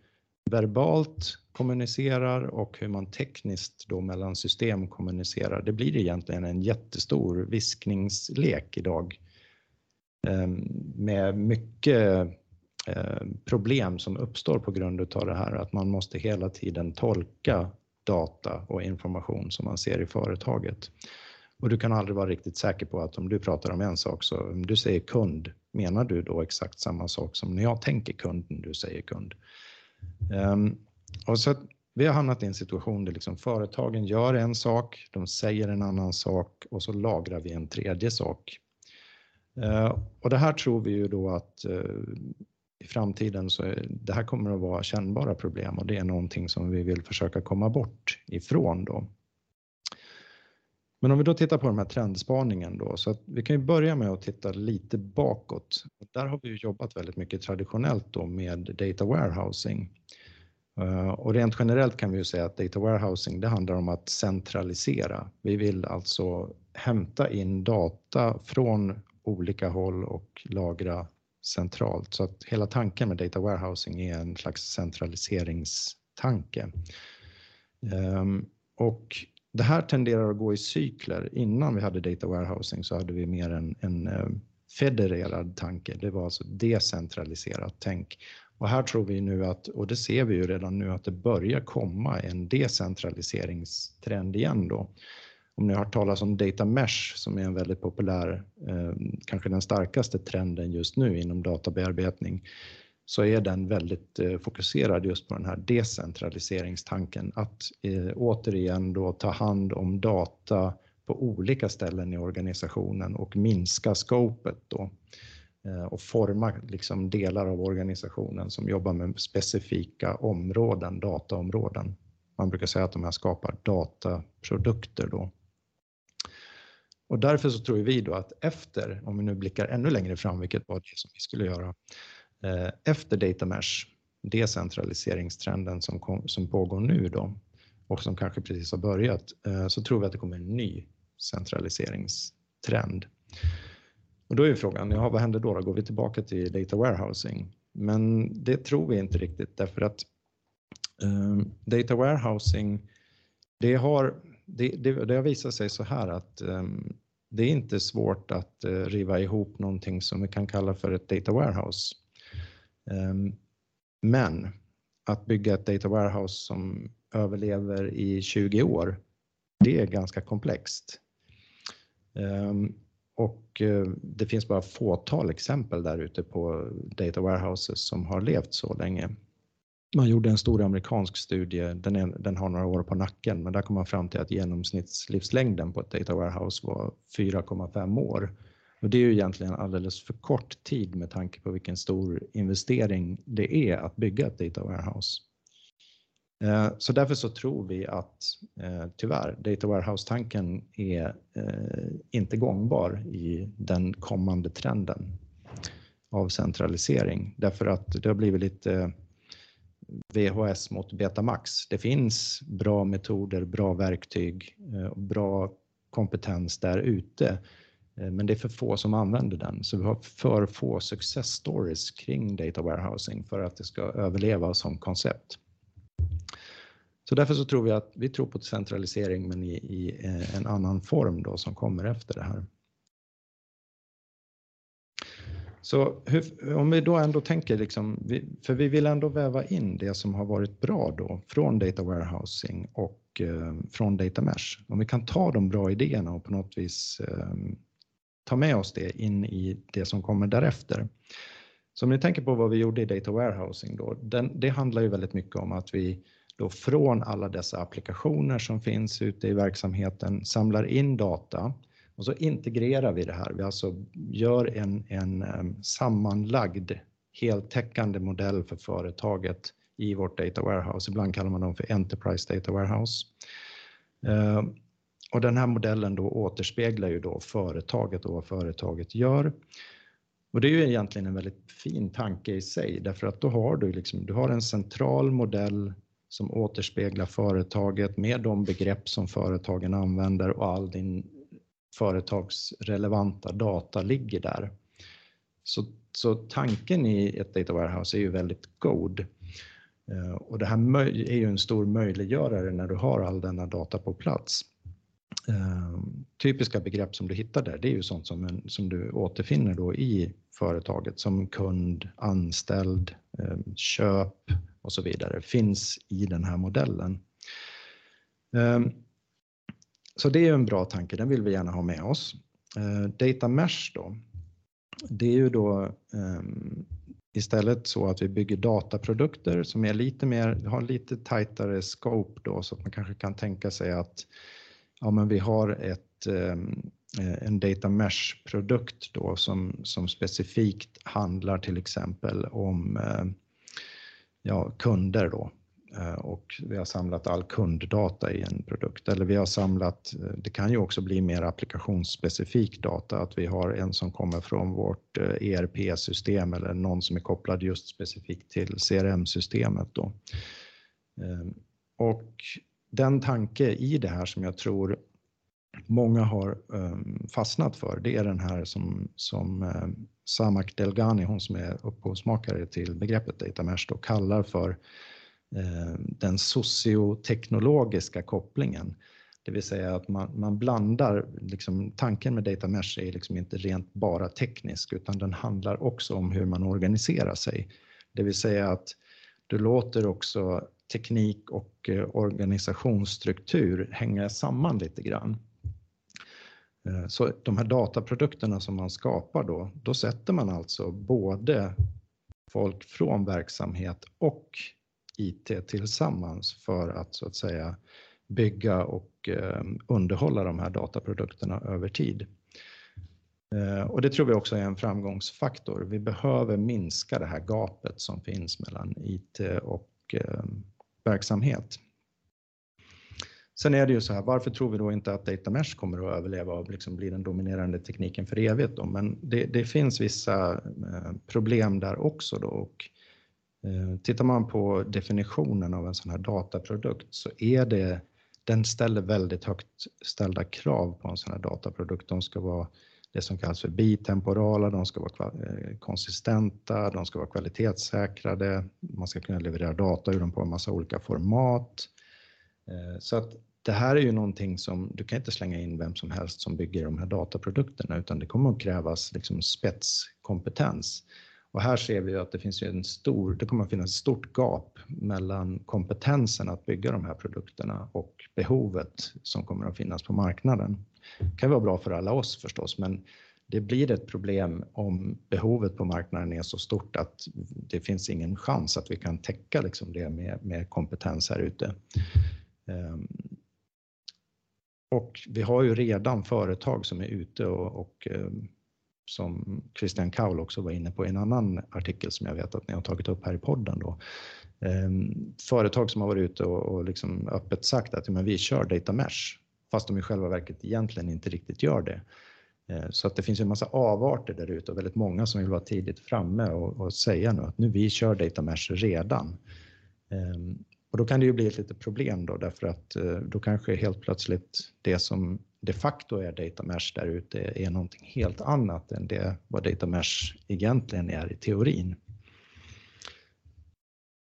verbalt kommunicerar och hur man tekniskt då mellan system kommunicerar. Det blir egentligen en jättestor viskningslek idag ehm, med mycket ehm, problem som uppstår på grund av det här att man måste hela tiden tolka data och information som man ser i företaget. Och du kan aldrig vara riktigt säker på att om du pratar om en sak så om du säger kund, menar du då exakt samma sak som när jag tänker kund när du säger kund? Ehm, och så vi har hamnat i en situation där liksom företagen gör en sak, de säger en annan sak och så lagrar vi en tredje sak. Ehm, och det här tror vi ju då att eh, i framtiden så det här kommer att vara kännbara problem och det är någonting som vi vill försöka komma bort ifrån då. Men om vi då tittar på den här trendspaningen då, så att vi kan ju börja med att titta lite bakåt. Där har vi ju jobbat väldigt mycket traditionellt då med data warehousing. Eh, och rent generellt kan vi ju säga att data warehousing, det handlar om att centralisera. Vi vill alltså hämta in data från olika håll och lagra centralt. Så att hela tanken med data warehousing är en slags centraliseringstanke. Ehm, och det här tenderar att gå i cykler. Innan vi hade data warehousing så hade vi mer en, en eh, federerad tanke. Det var alltså decentraliserat tänk. Och här tror vi nu att, och det ser vi ju redan nu, att det börjar komma en decentraliseringstrend igen då. Om ni har hört talas om data mesh som är en väldigt populär, eh, kanske den starkaste trenden just nu inom databearbetning, så är den väldigt eh, fokuserad just på den här decentraliseringstanken. Att eh, återigen då ta hand om data på olika ställen i organisationen och minska scopet då eh, och forma liksom delar av organisationen som jobbar med specifika områden, dataområden. Man brukar säga att de här skapar dataprodukter då. Och därför så tror vi då att efter, om vi nu blickar ännu längre fram, vilket var det som vi skulle göra, Eh, Eh, efter data mesh, decentraliseringstrenden som, kom, som pågår nu då och som kanske precis har börjat, eh, så tror vi att det kommer en ny centraliseringstrend. Och då är frågan, ja, vad händer då, då? Går vi tillbaka till data warehousing? Men det tror vi inte riktigt därför att um, data warehousing, det har, det, det, det, har visat sig så här att um, det är inte svårt att uh, riva ihop någonting som vi kan kalla för ett data warehouse. Ehm, men att bygga ett data warehouse som överlever i 20 år, det är ganska komplext. Ehm, och eh, det finns bara fåtal exempel där ute på data warehouses som har levt så länge. Man gjorde en stor amerikansk studie, den, är, den har några år på nacken, men där kom man fram till att genomsnittslivslängden på ett data warehouse var 4,5 år. Och det är ju egentligen alldeles för kort tid med tanke på vilken stor investering det är att bygga ett data warehouse. Eh, så därför så tror vi att eh, tyvärr, data warehouse-tanken är eh, inte gångbar i den kommande trenden av centralisering. Därför att det har blivit lite VHS mot Betamax. Det finns bra metoder, bra verktyg och bra kompetens där ute. Eh, men det är för få som använder den, så vi har för få success stories kring data warehousing för att det ska överleva som koncept. Så därför så tror vi att vi tror på centralisering men i, i eh, en annan form då som kommer efter det här. Så hur, om vi då ändå tänker, liksom, för vi vill ändå väva in det som har varit bra då från data warehousing och eh, från data mesh. Om vi kan ta de bra idéerna och på något vis eh, ta med oss det in i det som kommer därefter. Så om ni tänker på vad vi gjorde i Data Warehousing då, den, det handlar ju väldigt mycket om att vi då från alla dessa applikationer som finns ute i verksamheten samlar in data och så integrerar vi det här. Vi alltså gör en, en sammanlagd heltäckande modell för företaget i vårt data warehouse. Ibland kallar man dem för Enterprise Data Warehouse. Och den här modellen då återspeglar ju då företaget och vad företaget gör. Och det är ju egentligen en väldigt fin tanke i sig därför att då har du liksom, du har en central modell som återspeglar företaget med de begrepp som företagen använder och all din företagsrelevanta data ligger där. Så, så tanken i ett data warehouse är ju väldigt god. Eh, och det här är ju en stor möjliggörare när du har all denna data på plats. Ehm, typiska begrepp som du hittar där, det är ju sånt som, en, som du återfinner då i företaget som kund, anställd, ehm, köp och så vidare finns i den här modellen. Ehm, så det är en bra tanke, den vill vi gärna ha med oss. Data Mesh då, det är ju då istället så att vi bygger dataprodukter som är lite mer, har lite tajtare scope då så att man kanske kan tänka sig att ja, men vi har ett, eh, en data mesh-produkt då som, som specifikt handlar till exempel om eh, ja, kunder då. Eh, och vi har samlat all kunddata i en produkt eller vi har samlat, det kan ju också bli mer applikationsspecifik data, att vi har en som kommer från vårt ERP-system eller någon som är kopplad just specifikt till CRM-systemet då. Och den tanke i det här som jag tror många har ehm, fastnat för, det är den här som, som eh, Samak Delgani, hon som är upphovsmakare till begreppet data mesh, då, kallar för eh, den socioteknologiska kopplingen. Det vill säga att man, man blandar, liksom, tanken med data mesh är liksom inte rent bara teknisk utan den handlar också om hur man organiserar sig. Det vill säga att du låter också teknik och eh, organisationsstruktur hänga samman lite grann. Eh, så de här dataprodukterna som man skapar då, då sätter man alltså både folk från verksamhet och IT tillsammans för att så att säga bygga och eh, underhålla de här dataprodukterna över tid. Eh, och det tror vi också är en framgångsfaktor. Vi behöver minska det här gapet som finns mellan IT och eh, verksamhet. Sen är det ju så här, varför tror vi då inte att data mesh kommer att överleva och liksom bli den dominerande tekniken för evigt då? Men det, det finns vissa eh, problem där också då och tittar man på definitionen av en sån här dataprodukt så är det, den ställer väldigt högt ställda krav på en sån här dataprodukt. De ska vara det som kallas för bitemporala, de ska vara eh, konsistenta, de ska vara kvalitetssäkrade, man ska kunna leverera data ur dem på en massa olika format. Eh, så att det här är ju någonting som du kan inte slänga in vem som helst som bygger de här dataprodukterna utan det kommer att krävas liksom spetskompetens. Och här ser vi att det finns en stor, det kommer att finnas ett stort gap mellan kompetensen att bygga de här produkterna och behovet som kommer att finnas på marknaden. Det kan vara bra för alla oss förstås, men det blir ett problem om behovet på marknaden är så stort att det finns ingen chans att vi kan täcka liksom det med, med kompetens här ute. Ehm, och vi har ju redan företag som är ute och, och ehm, som Christian Kaul också var inne på i en annan artikel som jag vet att ni har tagit upp här i podden då. Ehm, företag som har varit ute och, och liksom öppet sagt att men vi kör data mesh fast de i själva verket egentligen inte riktigt gör det. Eh, så att det finns en massa avarter där ute och väldigt många som vill vara tidigt framme och, och säga nu att nu vi kör data mesh redan. Ehm, och då kan det ju bli ett litet problem då därför att eh, då kanske helt plötsligt det som de facto är data mesh där ute är någonting helt annat än det vad data mesh egentligen är i teorin.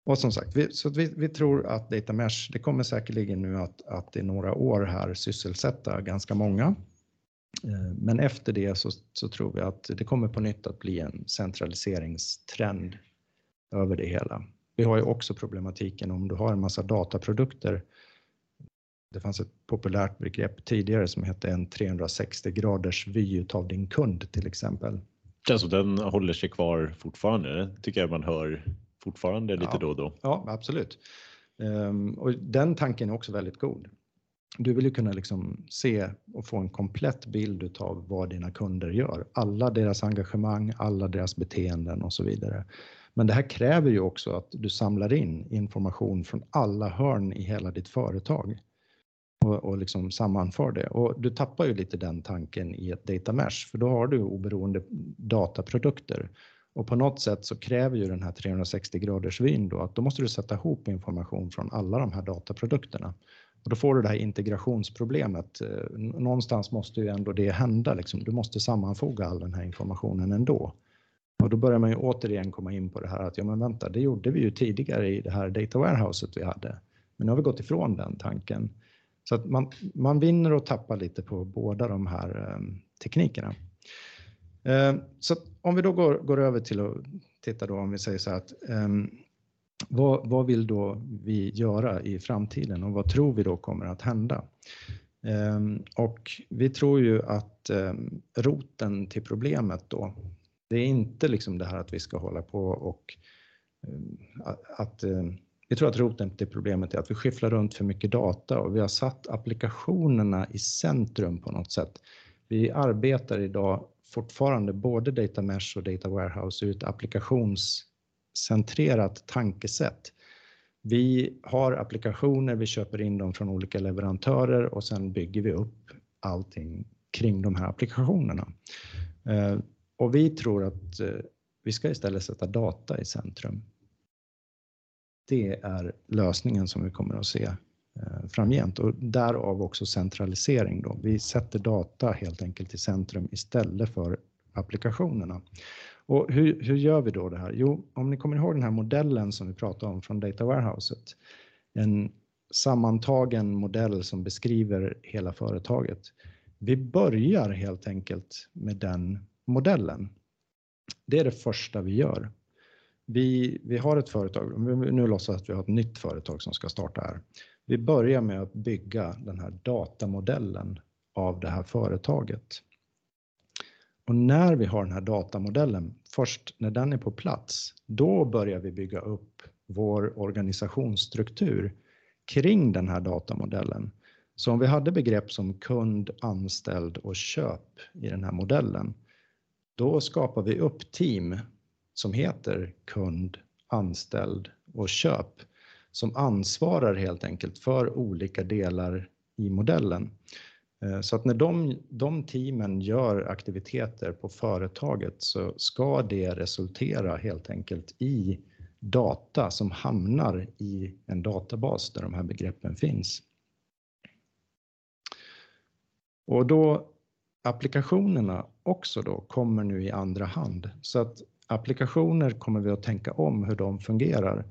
Och som sagt, vi, så vi, vi, tror att data mesh, det kommer säkerligen nu att, att i några år här sysselsätta ganska många. Eh, men efter det så, så tror vi att det kommer på nytt att bli en centraliseringstrend över det hela. Vi har ju också problematiken om du har en massa dataprodukter. Det fanns ett populärt begrepp tidigare som hette en 360 graders vy av din kund till exempel. Alltså den håller sig kvar fortfarande, det tycker jag man hör fortfarande lite ja. då och då. Ja, absolut. Um, och den tanken är också väldigt god. Du vill ju kunna liksom se och få en komplett bild av vad dina kunder gör. Alla deras engagemang, alla deras beteenden och så vidare. Men det här kräver ju också att du samlar in information från alla hörn i hela ditt företag och, och liksom sammanför det. Och du tappar ju lite den tanken i ett data mesh, för då har du oberoende dataprodukter. Och på något sätt så kräver ju den här 360 graders vyn då att då måste du sätta ihop information från alla de här dataprodukterna. Och då får du det här integrationsproblemet. Eh, någonstans måste ju ändå det hända, liksom. du måste sammanfoga all den här informationen ändå. Och då börjar man ju återigen komma in på det här att ja men vänta, det gjorde vi ju tidigare i det här data warehouset vi hade. Men nu har vi gått ifrån den tanken. Så att man, man vinner och tappar lite på båda de här eh, teknikerna. Eh, så om vi då går, går över till att titta då om vi säger så här att ehm, vad, vad vill då vi göra i framtiden och vad tror vi då kommer att hända? Ehm, och vi tror ju att ehm, roten till problemet då det är inte liksom det här att vi ska hålla på och att vi tror att roten till problemet är att vi skifflar runt för mycket data och vi har satt applikationerna i centrum på något sätt. Vi arbetar idag fortfarande både data mesh och data warehouse ur ett applikationscentrerat tankesätt. Vi har applikationer, vi köper in dem från olika leverantörer och sen bygger vi upp allting kring de här applikationerna. Eh, och vi tror att eh, vi ska istället sätta data i centrum. Det är lösningen som vi kommer att se Eh, framgent och därav också centralisering. Då. Vi sätter data helt enkelt i centrum istället för applikationerna. Och hur, hur gör vi då det här? Jo, om ni kommer ihåg den här modellen som vi pratade om från Data Warehouset. En sammantagen modell som beskriver hela företaget. Vi börjar helt enkelt med den modellen. Det är det första vi gör. Vi, vi har ett företag, nu låtsas att vi har ett nytt företag som ska starta här. Vi börjar med att bygga den här datamodellen av det här företaget. Och när vi har den här datamodellen, först när den är på plats, då börjar vi bygga upp vår organisationsstruktur kring den här datamodellen. Så om vi hade begrepp som kund, anställd och köp i den här modellen, då skapar vi upp team som heter kund, anställd och köp som ansvarar helt enkelt för olika delar i modellen. Eh, så att när de, de teamen gör aktiviteter på företaget så ska det resultera helt enkelt i data som hamnar i en databas där de här begreppen finns. Och då applikationerna också då kommer nu i andra hand. Så att applikationer kommer vi att tänka om hur de fungerar.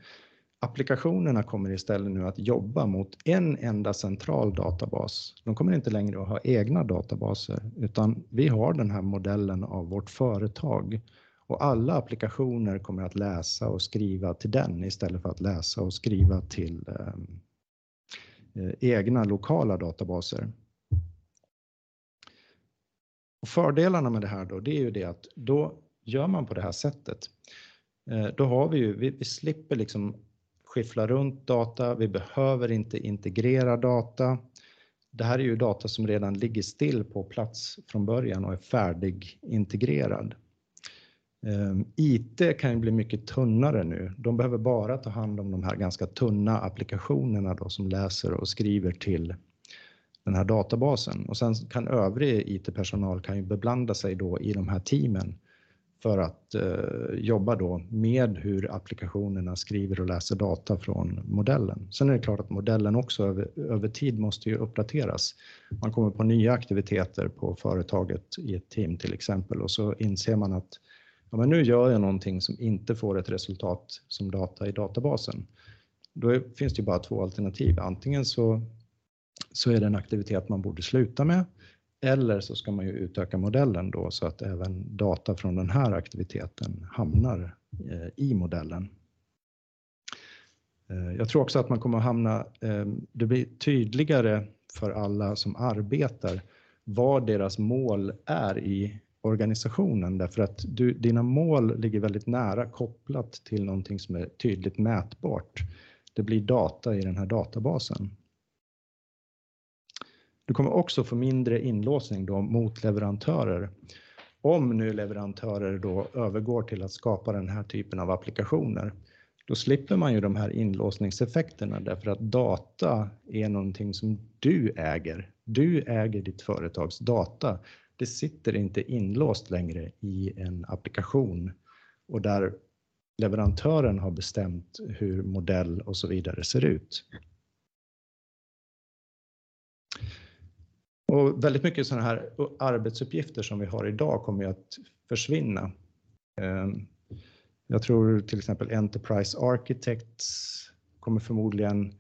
Applikationerna kommer istället nu att jobba mot en enda central databas. De kommer inte längre att ha egna databaser, utan vi har den här modellen av vårt företag och alla applikationer kommer att läsa och skriva till den istället för att läsa och skriva till eh, eh egna lokala databaser. Och fördelarna med det här då, det är ju det att då gör man på det här sättet. Eh, då har vi ju, vi, vi slipper liksom skiffla runt data, vi behöver inte integrera data. Det här är ju data som redan ligger still på plats från början och är färdig integrerad. Ehm, IT kan ju bli mycket tunnare nu. De behöver bara ta hand om de här ganska tunna applikationerna då som läser och skriver till den här databasen och sen kan övrig IT-personal kan ju beblanda sig då i de här teamen för att eh, jobba då med hur applikationerna skriver och läser data från modellen. Sen är det klart att modellen också över, över tid måste ju uppdateras. Man kommer på nya aktiviteter på företaget i ett team till exempel och så inser man att ja, men nu gör jag någonting som inte får ett resultat som data i databasen. Då finns det ju bara två alternativ. Antingen så, så är det en aktivitet man borde sluta med eller så ska man ju utöka modellen då så att även data från den här aktiviteten hamnar eh, i modellen. Eh, jag tror också att man kommer att hamna, eh, det blir tydligare för alla som arbetar vad deras mål är i organisationen därför att du, dina mål ligger väldigt nära kopplat till någonting som är tydligt mätbart. Det blir data i den här databasen. Du kommer också få mindre inlåsning då mot leverantörer. Om nu leverantörer då övergår till att skapa den här typen av applikationer, då slipper man ju de här inlåsningseffekterna därför att data är någonting som du äger. Du äger ditt företags data. Det sitter inte inlåst längre i en applikation och där leverantören har bestämt hur modell och så vidare ser ut. Och väldigt mycket sådana här arbetsuppgifter som vi har idag kommer ju att försvinna. Ehm, jag tror till exempel Enterprise Architects kommer förmodligen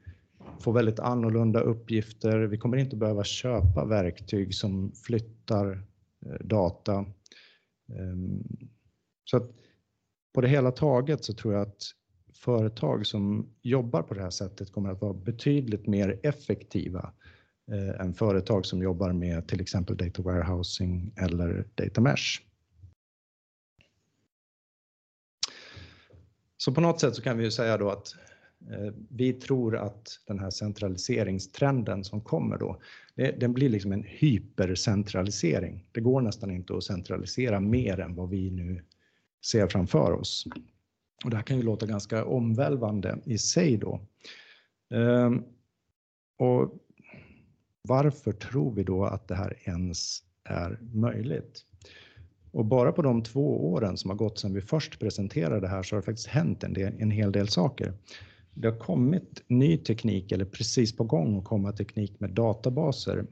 få väldigt annorlunda uppgifter. Vi kommer inte behöva köpa verktyg som flyttar eh, data. Ehm, så att på det hela taget så tror jag att företag som jobbar på det här sättet kommer att vara betydligt mer effektiva Eh, än företag som jobbar med till exempel data warehousing eller data mesh. Så på något sätt så kan vi ju säga då att eh, vi tror att den här centraliseringstrenden som kommer då, den blir liksom en hypercentralisering. Det går nästan inte att centralisera mer än vad vi nu ser framför oss. Och det här kan ju låta ganska omvälvande i sig då. Ehm, och varför tror vi då att det här ens är möjligt? Och bara på de två åren som har gått sedan vi först presenterade det här så har det faktiskt hänt en, del, en hel del saker. Det har kommit ny teknik eller precis på gång att komma teknik med databaser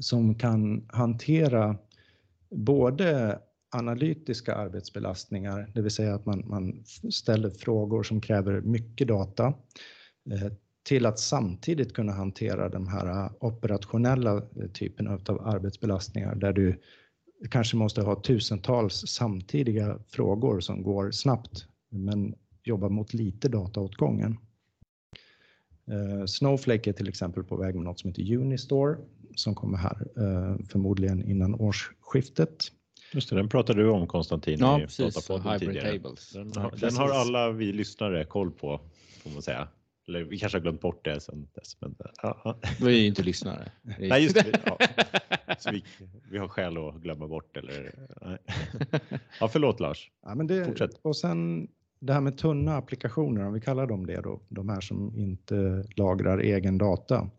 som kan hantera både analytiska arbetsbelastningar, det vill säga att man, man ställer frågor som kräver mycket data, eh, till att samtidigt kunna hantera de här operationella typen av arbetsbelastningar där du kanske måste ha tusentals samtidiga frågor som går snabbt men jobbar mot lite dataåtgången. Eh, Snowflake är till exempel på väg med något som heter Unistore som kommer här förmodligen innan årsskiftet. Just det, den pratade du om Konstantin Ja, i precis. Hybrid tidigare. tables. Den, den har alla vi lyssnare koll på, får man säga. Eller vi kanske har glömt bort det sen dess. Men, ja, ja. Vi är ju inte lyssnare. Nej, just det. Ja. Så vi, vi har skäl att glömma bort eller? Nej. Ja, förlåt Lars. Ja, men det, Fortsätt. och sen det här med tunna applikationer, om vi kallar dem det då, de här som inte lagrar egen data.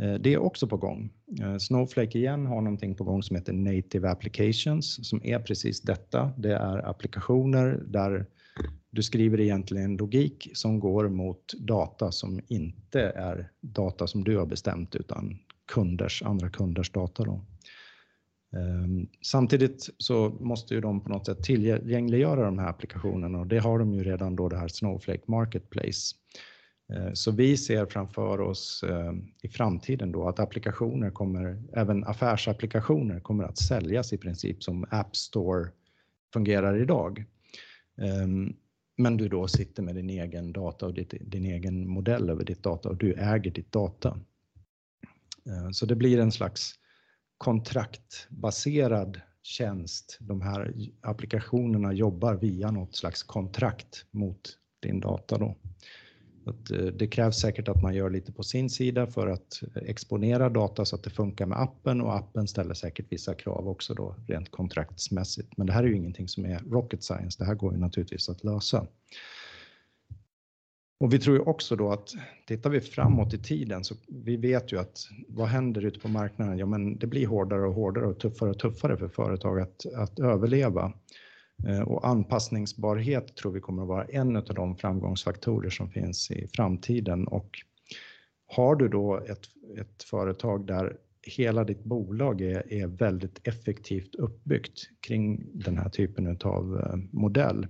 Eh, Det är också på gång. Eh, Snowflake igen har någonting på gång som heter Native Applications som är precis detta. Det är applikationer där du skriver egentligen logik som går mot data som inte är data som du har bestämt utan kunders, andra kunders data. Då. Ehm, samtidigt så måste ju de på något sätt tillgängliggöra de här applikationerna och det har de ju redan då det här Snowflake Marketplace. Ehm, så vi ser framför oss ehm, i framtiden då att applikationer kommer, även affärsapplikationer kommer att säljas i princip som App Store fungerar idag. Ehm, men du då sitter med din egen data och ditt, din egen modell över ditt data och du äger ditt data. Ehm, så det blir en slags kontraktbaserad tjänst. De här applikationerna jobbar via något slags kontrakt mot din data. Då. Att eh, det krävs säkert att man gör lite på sin sida för att eh, exponera data så att det funkar med appen och appen ställer säkert vissa krav också då rent kontraktsmässigt. Men det här är ju ingenting som är rocket science. Det här går ju naturligtvis att lösa. Och vi tror ju också då att tittar vi framåt i tiden så vi vet ju att vad händer ute på marknaden? Ja, men det blir hårdare och hårdare och tuffare och tuffare för företag att, att överleva. Eh, och anpassningsbarhet tror vi kommer att vara en av de framgångsfaktorer som finns i framtiden. Och har du då ett, ett företag där hela ditt bolag är, är väldigt effektivt uppbyggt kring den här typen av eh, modell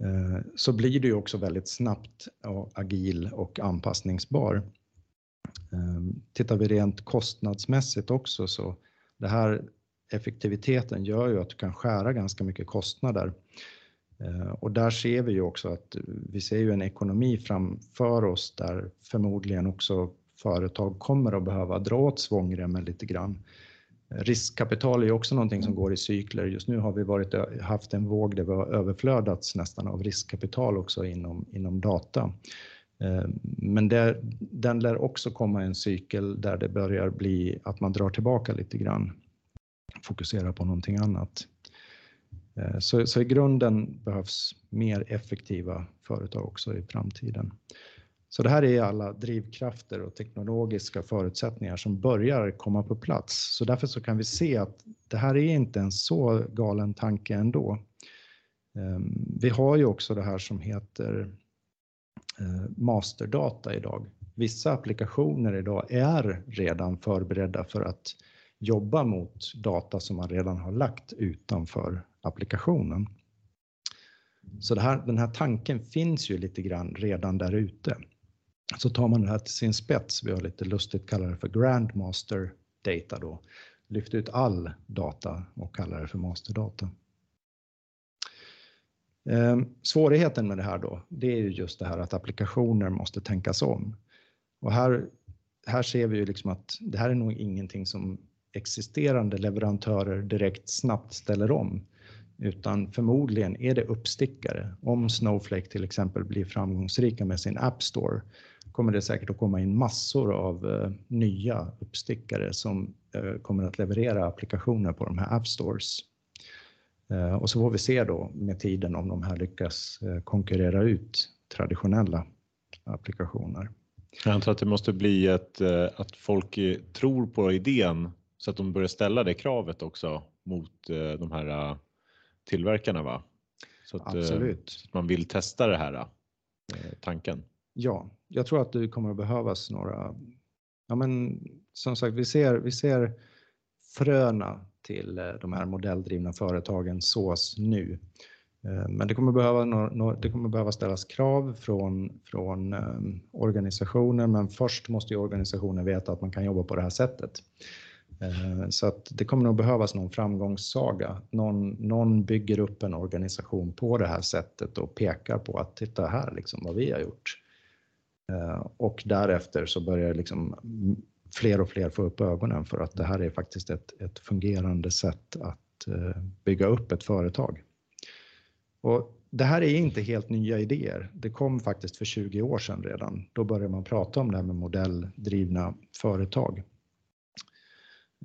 eh, så blir du ju också väldigt snabbt och agil och anpassningsbar. Tittar vi rent kostnadsmässigt också så det här effektiviteten gör ju att du kan skära ganska mycket kostnader. Eh, Och där ser vi ju också att vi ser ju en ekonomi framför oss där förmodligen också företag kommer att behöva dra åt svångremmen lite grann. Eh, Riskkapital är ju också någonting som går i cykler. Just nu har vi varit, haft en våg där vi har överflödats nästan av riskkapital också inom, inom data. Eh, Men det, den lär också komma en cykel där det börjar bli att man drar tillbaka lite grann fokusera på någonting annat. Eh, så, så i grunden behövs mer effektiva företag också i framtiden. Så det här är alla drivkrafter och teknologiska förutsättningar som börjar komma på plats. Så därför så kan vi se att det här är inte en så galen tanke ändå. Ehm, vi har ju också det här som heter eh, masterdata idag. Vissa applikationer idag är redan förberedda för att jobba mot data som man redan har lagt utanför applikationen. Så det här, den här tanken finns ju lite grann redan där ute. Så tar man det här till sin spets, vi har lite lustigt kallat det för grandmaster data då, lyft ut all data och kallar det för masterdata. Ehm, svårigheten med det här då, det är ju just det här att applikationer måste tänkas om. Och här, här ser vi ju liksom att det här är nog ingenting som existerande leverantörer direkt snabbt ställer om, utan förmodligen är det uppstickare. Om Snowflake till exempel blir framgångsrika med sin App Store kommer det säkert att komma in massor av eh, nya uppstickare som eh, kommer att leverera applikationer på de här App Stores. Eh, och så får vi se då med tiden om de här lyckas eh, konkurrera ut traditionella applikationer. Jag antar att det måste bli ett, eh, att folk eh, tror på idén så att de börjar ställa det kravet också mot eh, de här eh, tillverkarna va? Så att, eh, Absolut. så att man vill testa det här tanken. Ja, jag tror att det kommer att behövas några. Ja, men som sagt, vi ser, vi ser fröna till de här modelldrivna företagen sås nu. Men det kommer behöva, det kommer behöva ställas krav från, från organisationer, men först måste ju organisationen veta att man kan jobba på det här sättet. Eh, så att det kommer nog behövas någon framgångssaga. Någon, någon bygger upp en organisation på det här sättet och pekar på att titta här liksom vad vi har gjort. Eh, och därefter så börjar liksom fler och fler få upp ögonen för att det här är faktiskt ett, ett fungerande sätt att eh, bygga upp ett företag. Och det här är inte helt nya idéer. Det kom faktiskt för 20 år sedan redan. Då började man prata om det här med modelldrivna företag.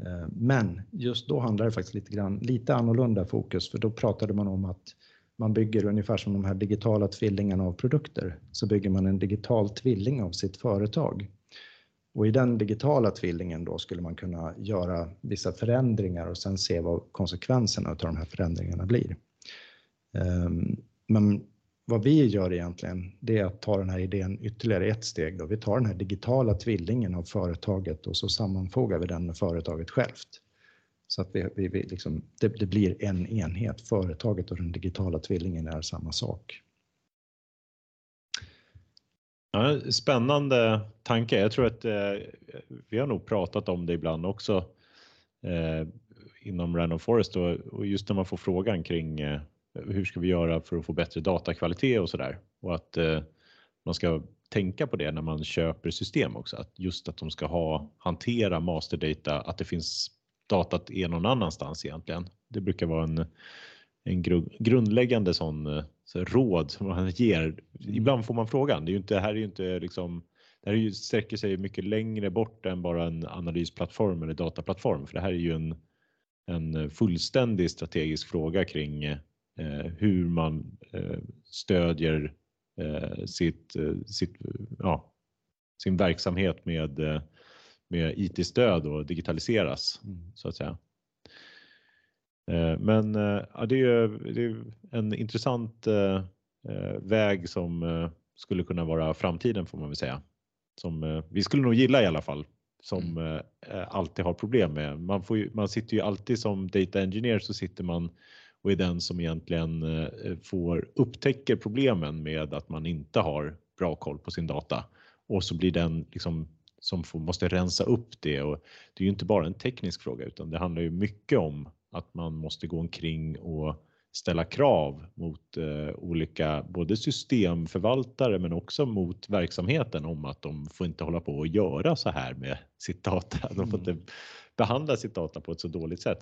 Eh, men just då handlade det faktiskt lite grann, lite annorlunda fokus, för då pratade man om att man bygger ungefär som de här digitala tvillingarna av produkter, så bygger man en digital tvilling av sitt företag. Och i den digitala tvillingen då skulle man kunna göra vissa förändringar och sen se vad konsekvenserna av de här förändringarna blir. Ehm, men vad vi gör egentligen, det är att ta den här idén ytterligare ett steg. Då. Vi tar den här digitala tvillingen av företaget och så sammanfogar vi den med företaget självt. Så att vi, vi, vi liksom, det, det, blir en enhet. Företaget och den digitala tvillingen är samma sak. Ja, spännande tanke. Jag tror att eh, vi har nog pratat om det ibland också eh, inom Random Forest och, och, just när man får frågan kring eh, hur ska vi göra för att få bättre datakvalitet och så där och att eh, man ska tänka på det när man köper system också, att just att de ska ha hantera masterdata, att det finns datat är någon annanstans egentligen. Det brukar vara en, en gru, grundläggande sån så råd som man ger. Ibland får man frågan. Det är ju inte, här är ju inte liksom det här är ju, sträcker sig mycket längre bort än bara en analysplattform eller dataplattform, för det här är ju en, en fullständig strategisk fråga kring hur man eh, stödjer eh, sitt, sitt, ja, sin verksamhet med, med IT-stöd och digitaliseras mm. så att säga. Men ja, det, är, det är en intressant väg som skulle kunna vara framtiden får man väl säga. Som vi skulle nog gilla i alla fall som mm. alltid har problem med. Man, får ju, man sitter ju alltid som data engineer så sitter man och är den som egentligen eh, får upptäcker problemen med att man inte har bra koll på sin data och så blir den liksom som får, måste rensa upp det och det är ju inte bara en teknisk fråga utan det handlar ju mycket om att man måste gå omkring och ställa krav mot eh, olika både systemförvaltare men också mot verksamheten om att de får inte hålla på och göra så här med sitt data. De får mm. inte behandla sitt data på ett så dåligt sätt.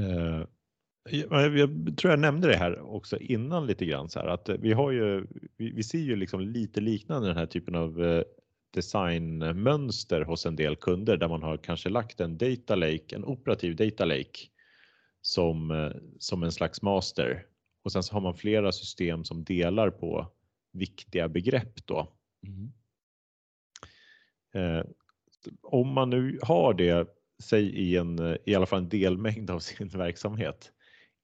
Eh, jag tror jag nämnde det här också innan lite grann så här att vi har ju, vi, ser ju liksom lite liknande den här typen av eh, designmönster hos en del kunder där man har kanske lagt en data lake, en operativ data lake som, eh, som en slags master och sen så har man flera system som delar på viktiga begrepp då. Mm. om man nu har det sig i en, i alla fall en delmängd av sin verksamhet.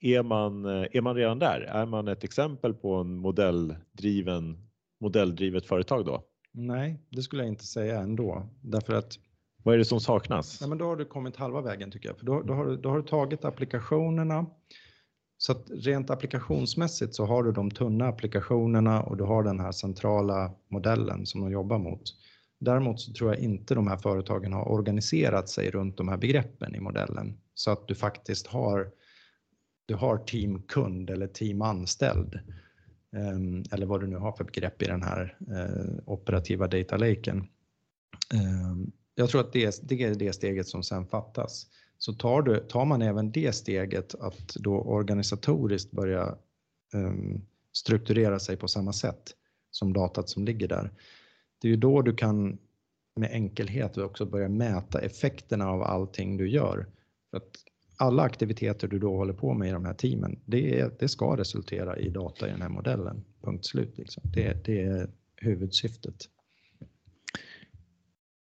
Är man, är man redan där? Är man ett exempel på en modelldriven, modelldrivet företag då? Nej, det skulle jag inte säga ändå. Därför att vad är det som saknas? Ja, men då har du kommit halva vägen tycker jag. För då, då, har, du, då har du tagit applikationerna. Så att rent applikationsmässigt så har du de tunna applikationerna och du har den här centrala modellen som de jobbar mot. Däremot så tror jag inte de här företagen har organiserat sig runt de här begreppen i modellen så att du faktiskt har du har team kund eller team anställd ehm, eller vad du nu har för begrepp i den här eh, operativa data laken. Ehm, jag tror att det, det är det steget som sen fattas. Så tar, du, tar man även det steget att då organisatoriskt börja ehm, strukturera sig på samma sätt som datat som ligger där, det är ju då du kan med enkelhet också börja mäta effekterna av allting du gör. För att alla aktiviteter du då håller på med i de här teamen, det, är, det ska resultera i data i den här modellen. Punkt slut. Liksom. Det, det är huvudsyftet.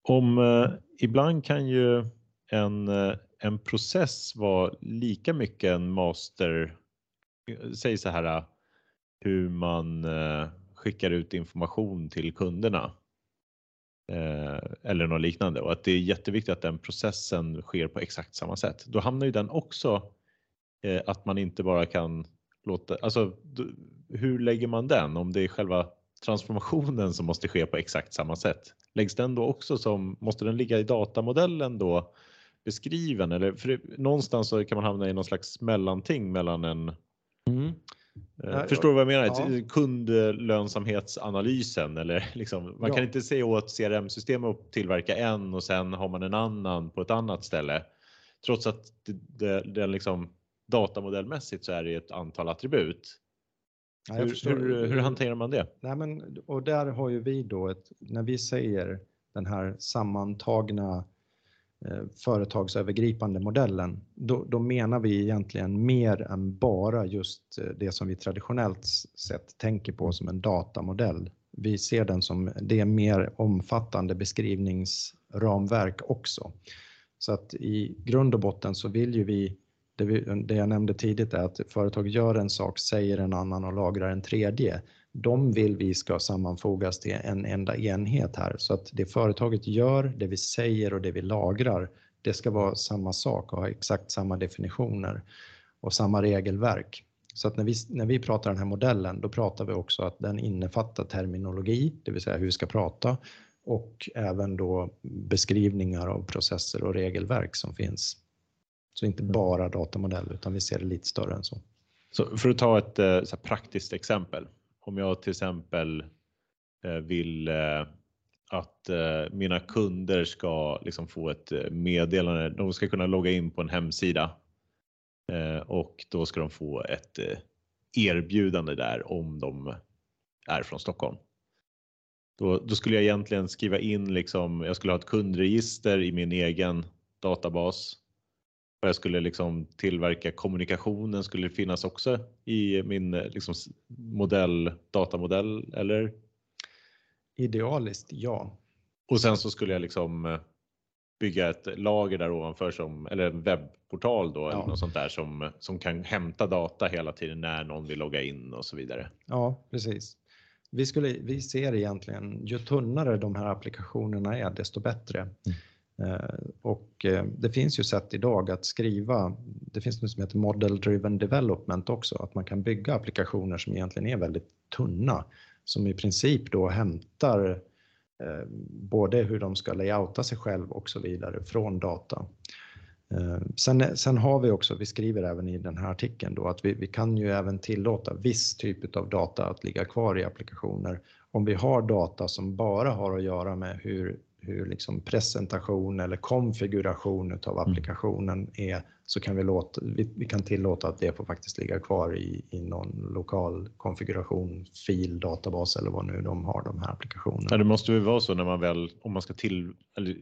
Om eh, ibland kan ju en, eh, en process vara lika mycket en master, säg så här eh, hur man eh, skickar ut information till kunderna Eh, eller något liknande och att det är jätteviktigt att den processen sker på exakt samma sätt. Då hamnar ju den också eh, att man inte bara kan låta, alltså hur lägger man den om det är själva transformationen som måste ske på exakt samma sätt? Läggs den då också som, måste den ligga i datamodellen då beskriven eller för någonstans så kan man hamna i någon slags mellanting mellan en mm. Eh, förstår du vad jag menar? Ja. Kundlönsamhetsanalysen eller liksom, man ja. kan inte se åt CRM-system och tillverka en och sen har man en annan på ett annat ställe. Trots att det liksom datamodellmässigt så är det ett antal attribut. Ja, hur, hur, hur, hanterar man det? Nej, men, och där har ju vi då ett, när vi säger den här sammantagna eh, Eh, företagsövergripande modellen, då, då, menar vi egentligen mer än bara just eh, det som vi traditionellt sett tänker på som en datamodell. Vi ser den som det mer omfattande beskrivningsramverk också. Så att i grund och botten så vill ju vi det, vi, det jag nämnde tidigt är att företag gör en sak, säger en annan och lagrar en tredje. De vill vi ska sammanfogas till en enda enhet här så att det företaget gör, det vi säger och det vi lagrar, det ska vara samma sak och ha exakt samma definitioner och samma regelverk. Så att när vi, när vi pratar den här modellen, då pratar vi också att den innefattar terminologi, det vill säga hur vi ska prata och även då beskrivningar av processer och regelverk som finns. Så inte mm. bara datamodell utan vi ser det lite större än så. Så för att ta ett eh, praktiskt exempel. Om jag till exempel eh, vill eh, att eh, mina kunder ska liksom få ett meddelande. De ska kunna logga in på en hemsida och då ska de få ett erbjudande där om de är från Stockholm. Då, då, skulle jag egentligen skriva in liksom, jag skulle ha ett kundregister i min egen databas och jag skulle liksom tillverka kommunikationen skulle finnas också i min liksom modell, datamodell eller? Idealiskt, ja. Och sen så skulle jag liksom eh, bygga ett lager där ovanför som, eller en webbportal då, ja. eller något sånt där som, som kan hämta data hela tiden när någon vill logga in och så vidare. Ja, precis. Vi, skulle, vi ser egentligen, ju tunnare de här applikationerna är, desto bättre. Mm. Eh, och eh, det finns ju sätt idag att skriva, det finns något som heter Model Driven Development också, att man kan bygga applikationer som egentligen är väldigt tunna, som i princip då hämtar eh, både hur de ska layouta sig själv och så vidare från data. Sen, sen har vi också, vi skriver även i den här artikeln då att vi, vi kan ju även tillåta viss typ av data att ligga kvar i applikationer om vi har data som bara har att göra med hur hur liksom presentation eller konfiguration av mm. applikationen är så kan vi, låta, vi, vi, kan tillåta att det får faktiskt ligga kvar i, i någon lokal konfiguration, fil, databas eller vad nu de har de här applikationerna. Ja, det måste ju vara så när man väl, om man ska till, eller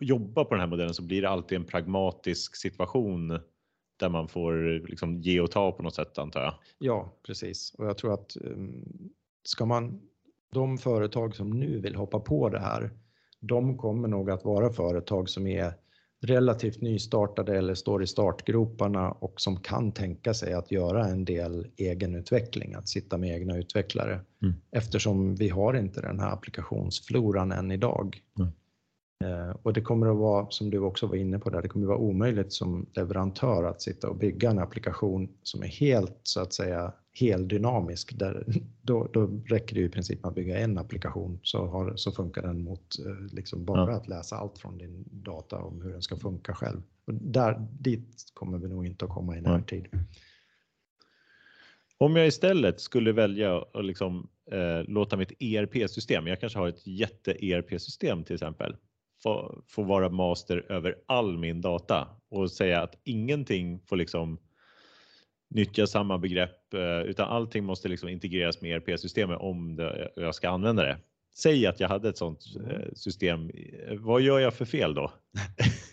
jobba på den här modellen så blir det alltid en pragmatisk situation där man får liksom ge och ta på något sätt antar jag. Ja, precis. Och jag tror att um, ska man, de företag som nu vill hoppa på det här de kommer nog att vara företag som är relativt nystartade eller står i startgroparna och som kan tänka sig att göra en del egenutveckling, att sitta med egna utvecklare. Mm. Eftersom vi har inte den här applikationsfloran än idag. Mm. Eh, och det kommer att vara, som du också var inne på där, det kommer att vara omöjligt som leverantör att sitta och bygga en applikation som är helt så att säga heldynamisk. Där, då, då räcker det i princip att bygga en applikation så, har, så funkar den mot eh, liksom bara ja. att läsa allt från din data om hur den ska funka själv. Och där, dit kommer vi nog inte att komma i närtid. Om jag istället skulle välja att liksom, eh, låta mitt ERP-system, jag kanske har ett jätte-ERP-system till exempel, få, få vara master över all min data och säga att ingenting får liksom nyttja samma begrepp eh, utan allting måste liksom integreras med ERP-systemet om det, jag ska använda det. Säg att jag hade ett sådant eh, system. Vad gör jag för fel då?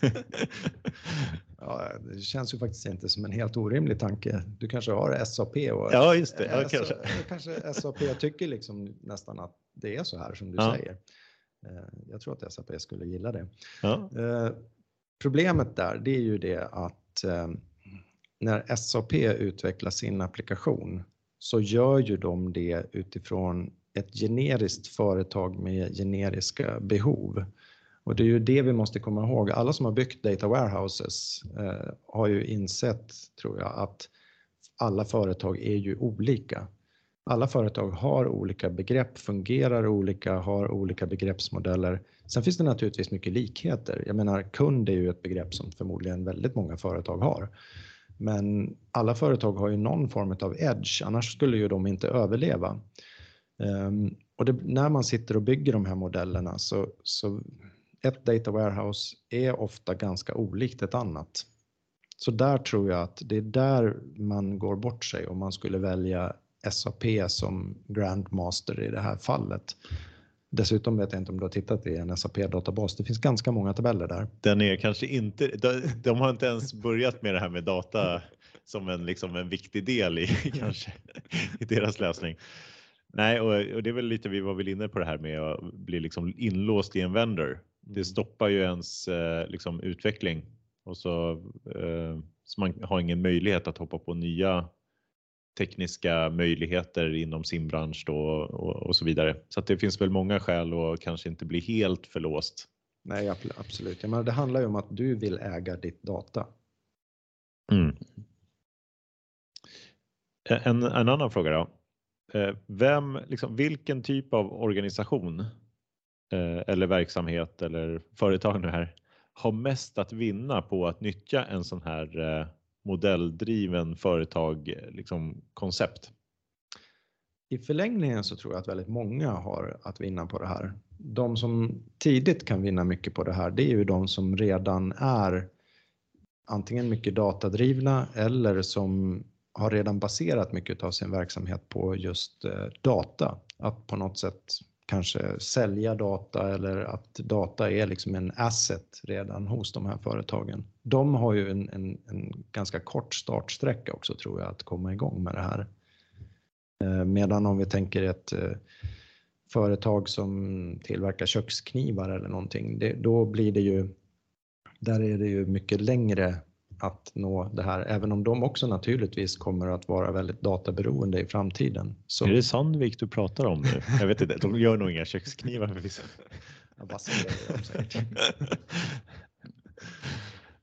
ja, det känns ju faktiskt inte som en helt orimlig tanke. Du kanske har SAP och ja, just det. Ja, kanske. kanske SAP tycker liksom nästan att det är så här som du ja. säger. Eh, jag tror att SAP skulle gilla det. Ja. Problemet där, det är ju det att när SAP utvecklar sin applikation så gör ju de det utifrån ett generiskt företag med generiska behov. Och det är ju det vi måste komma ihåg. Alla som har byggt data warehouses eh, har ju insett, tror jag, att alla företag är ju olika. Alla företag har olika begrepp, fungerar olika, har olika begreppsmodeller. Sen finns det naturligtvis mycket likheter. Jag menar, kund är ju ett begrepp som förmodligen väldigt många företag har. Men alla företag har ju någon form av edge, annars skulle ju de inte överleva. Ehm, och det, när man sitter och bygger de här modellerna så, så ett data warehouse är ofta ganska olikt ett annat. Så där tror jag att det är där man går bort sig om man skulle välja SAP som grandmaster i det här fallet. Dessutom vet jag inte om du har tittat i en SAP-databas. Det finns ganska många tabeller där. Den är kanske inte, de, de har inte ens börjat med det här med data som en, liksom en viktig del i, kanske, i deras lösning. Nej, och, och, det är väl lite vi var väl inne på det här med att bli liksom inlåst i en vendor. Det mm. stoppar ju ens eh, liksom, utveckling och så, eh, så man har ingen möjlighet att hoppa på nya tekniska möjligheter inom sin bransch då och, och så vidare. Så det finns väl många skäl att kanske inte bli helt förlåst. Nej, absolut. Jag menar, det handlar ju om att du vill äga ditt data. Mm. En, en annan fråga då. Vem, liksom, vilken typ av organisation eller verksamhet eller företag nu här har mest att vinna på att nyttja en sån här modelldriven företag liksom, koncept? I förlängningen så tror jag att väldigt många har att vinna på det här. De som tidigt kan vinna mycket på det här, det är ju de som redan är antingen mycket datadrivna eller som har redan baserat mycket av sin verksamhet på just eh, data. Att på något sätt kanske sälja data eller att data är liksom en asset redan hos de här företagen. De har ju en, en, en ganska kort startsträcka också tror jag att komma igång med det här. Eh, medan om vi tänker ett eh, företag som tillverkar köksknivar eller någonting, det, då blir det ju, där är det ju mycket längre att nå det här, även om de också naturligtvis kommer att vara väldigt databeroende i framtiden. Så... Är det Sandvik du pratar om nu? Jag vet inte, de gör nog inga köksknivar förvisso.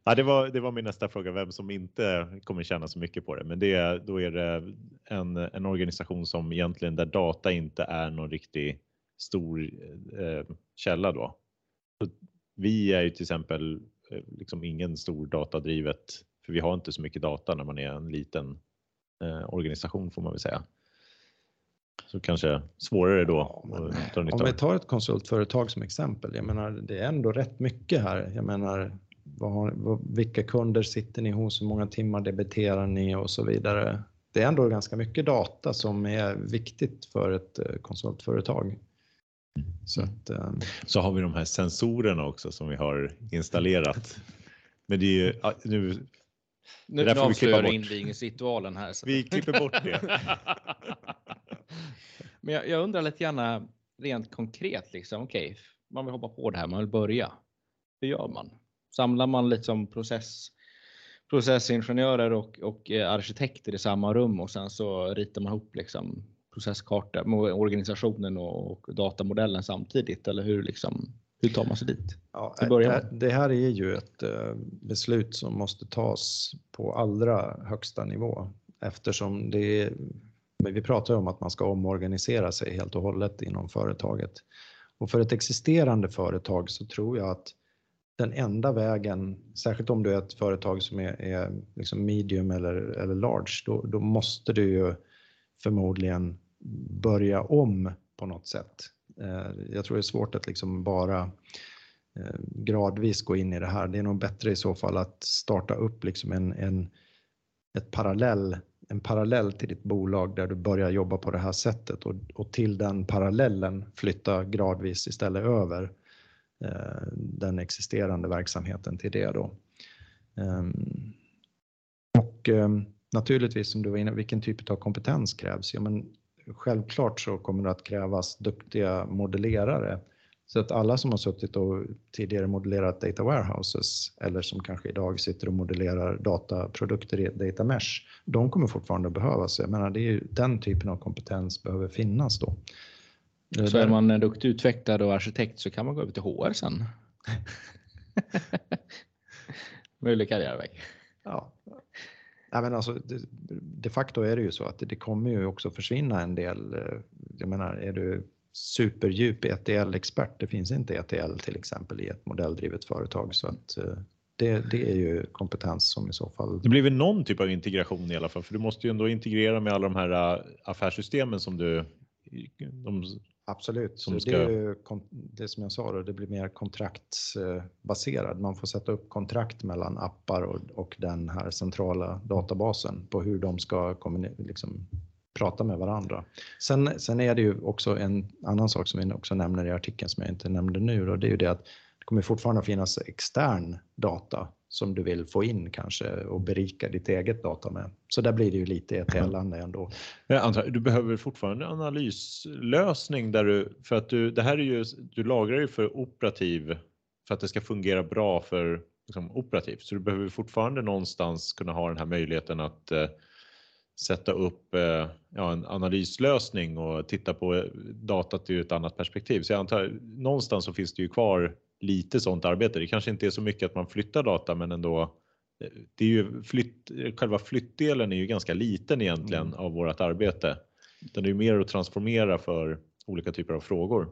Ja, det, var, det var min nästa fråga, vem som inte kommer tjäna så mycket på det. Men det, då är det en, en organisation som egentligen där data inte är någon riktig stor eh, källa då. Så vi är ju till exempel liksom ingen stor datadrivet, för vi har inte så mycket data när man är en liten eh, organisation får man väl säga. Så kanske svårare då. Ja, om vi tar ett konsultföretag som exempel, jag menar det är ändå rätt mycket här. Jag menar vad, vad, vilka kunder sitter ni hos, hur många timmar debiterar ni och så vidare. Det är ändå ganska mycket data som är viktigt för ett eh, konsultföretag. Så, att, um... så har vi de här sensorerna också som vi har installerat. Men det är ju nu. Nu, avslöjar du invigningsritualen här. Så. Vi klipper bort det. Men jag, jag, undrar lite gärna rent konkret liksom. Okej, okay, man vill hoppa på det här, man vill börja. Hur gör man? Samlar man liksom process processingenjörer och, och eh, arkitekter i samma rum och sen så ritar man ihop liksom processkarta organisationen och, datamodellen samtidigt? Eller hur, liksom, hur tar man sig dit? Ja, det, här är ju ett eh, beslut som måste tas på allra högsta nivå eftersom det är, vi pratar om att man ska omorganisera sig helt och hållet inom företaget. Och för ett existerande företag så tror jag att den enda vägen, särskilt om du är ett företag som är, är liksom medium eller, eller large, då, då måste du ju förmodligen börja om på något sätt. Eh, jag tror det är svårt att liksom bara eh, gradvis gå in i det här. Det är nog bättre i så fall att starta upp liksom en, en, ett parallell, en parallell till ditt bolag där du börjar jobba på det här sättet och, och till den parallellen flytta gradvis istället över eh, den existerande verksamheten till det då. Ehm, och ehm, naturligtvis som du var inne vilken typ av kompetens krävs? Ja, men självklart så kommer det att krävas duktiga modellerare. Så att alla som har suttit och tidigare modellerat data warehouses eller som kanske idag sitter och modellerar dataprodukter i data mesh, de kommer fortfarande behövas. Jag menar, det är ju, den typen av kompetens behöver finnas då. Så är man en duktig utvecklare och arkitekt så kan man gå över till HR sen? Möjlig karriärväg. Ja. Nej, men alltså, de, de facto är det ju så att det kommer ju också försvinna en del. Eh, jag menar, är du superdjup ETL-expert, det finns inte ETL till exempel i ett modelldrivet företag så att eh, det, det är ju kompetens som i så fall. Det blir väl någon typ av integration i alla fall, för du måste ju ändå integrera med alla de här eh, affärssystemen som du de, Absolut, som ska- det är det som jag sa då, det blir mer kontraktsbaserad. Man får sätta upp kontrakt mellan appar och, och den här centrala databasen på hur de ska liksom, prata med varandra. Sen, sen är det ju också en annan sak som vi också nämner i artikeln som jag inte nämnde nu då, det är ju det att kommer fortfarande finnas extern data som du vill få in kanske och berika ditt eget data med. Så där blir det ju lite ETL-ande ändå. Jag antar, du behöver fortfarande en analyslösning där du, för att du, det här är ju, du lagrar ju för operativ, för att det ska fungera bra för liksom, operativt. Så du behöver fortfarande någonstans kunna ha den här möjligheten att eh, sätta upp eh, ja, en analyslösning och titta på eh, datat ur ett annat perspektiv. Så jag antar, någonstans så finns det ju kvar lite sånt arbete. Det kanske inte är så mycket att man flyttar data, men ändå eh, det är ju flytt, själva flyttdelen är ju ganska liten egentligen Mm. av vårt arbete. Utan det är mer att transformera för olika typer av frågor.